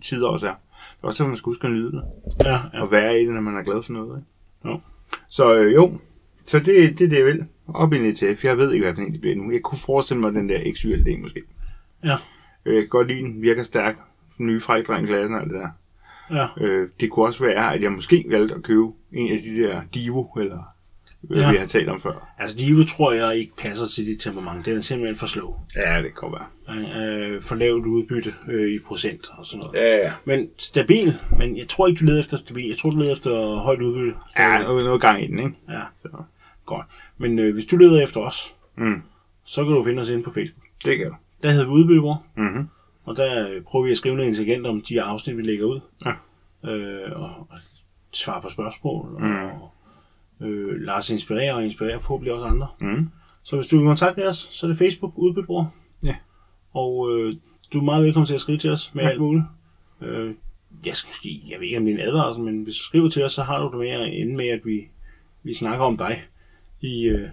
tider også er. Det er også, at man skal huske at nyde det. Ja, ja. Og være i det, når man er glad for noget. Ikke? Jo. Så øh, jo, så det, det er det, jeg vil. Op i en ETF. Jeg ved ikke, hvad den egentlig bliver nu. Jeg kunne forestille mig den der XYLD måske. Ja. Øh, Jeg kan godt lide den. Virker stærk. Den nye frækdreng klassen og alt det der. Ja. Øh, det kunne også være, at jeg måske valgte at købe en af de der Divo, eller Ja. vi har talt om før. Altså, Divo tror jeg ikke passer til dit temperament. Den er simpelthen for slow. Ja, det kan være. Øh, for lavt udbytte øh, i procent og sådan noget. Ja, ja. Men stabil, men jeg tror ikke, du leder efter stabil. Jeg tror, du leder efter højt udbytte. Ja, stadigvæk. noget, noget gang i den, ikke? ja. Så, Godt. Men øh, hvis du leder efter os, mm, så kan du finde os inde på Facebook. det kan jeg. Der hedder vi Udbyttebror, Mm-hmm. og der øh, prøver vi at skrive noget intelligent om de afsnit, vi lægger ud. Ja. Øh, og, og svare på spørgsmål. Mm. Og øh, lade os inspirere og inspirere forhåbentlig også andre. Mm. Så hvis du vil kontakte os, så er det Facebook Udbyttebror. Ja. Og øh, du er meget velkommen til at skrive til os med Ja. alt muligt. Øh, jeg skal måske, jeg ved ikke om det er en advarsel, men hvis du skriver til os, så har du det med at ende med, at vi, vi snakker om dig i, øh,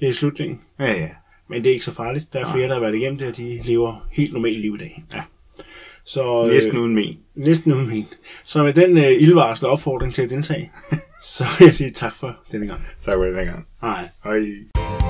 i slutningen. Ja, ja. Men det er ikke så farligt. Der er flere, der har været igennem det, og de lever helt normalt liv i dag. Ja. Så, øh, Næsten uden men. næsten uden min. Så med den øh, ildvarsel opfordring til at deltage, så vil jeg sige tak for denne gang. Tak for det dengang. Hej. Hej.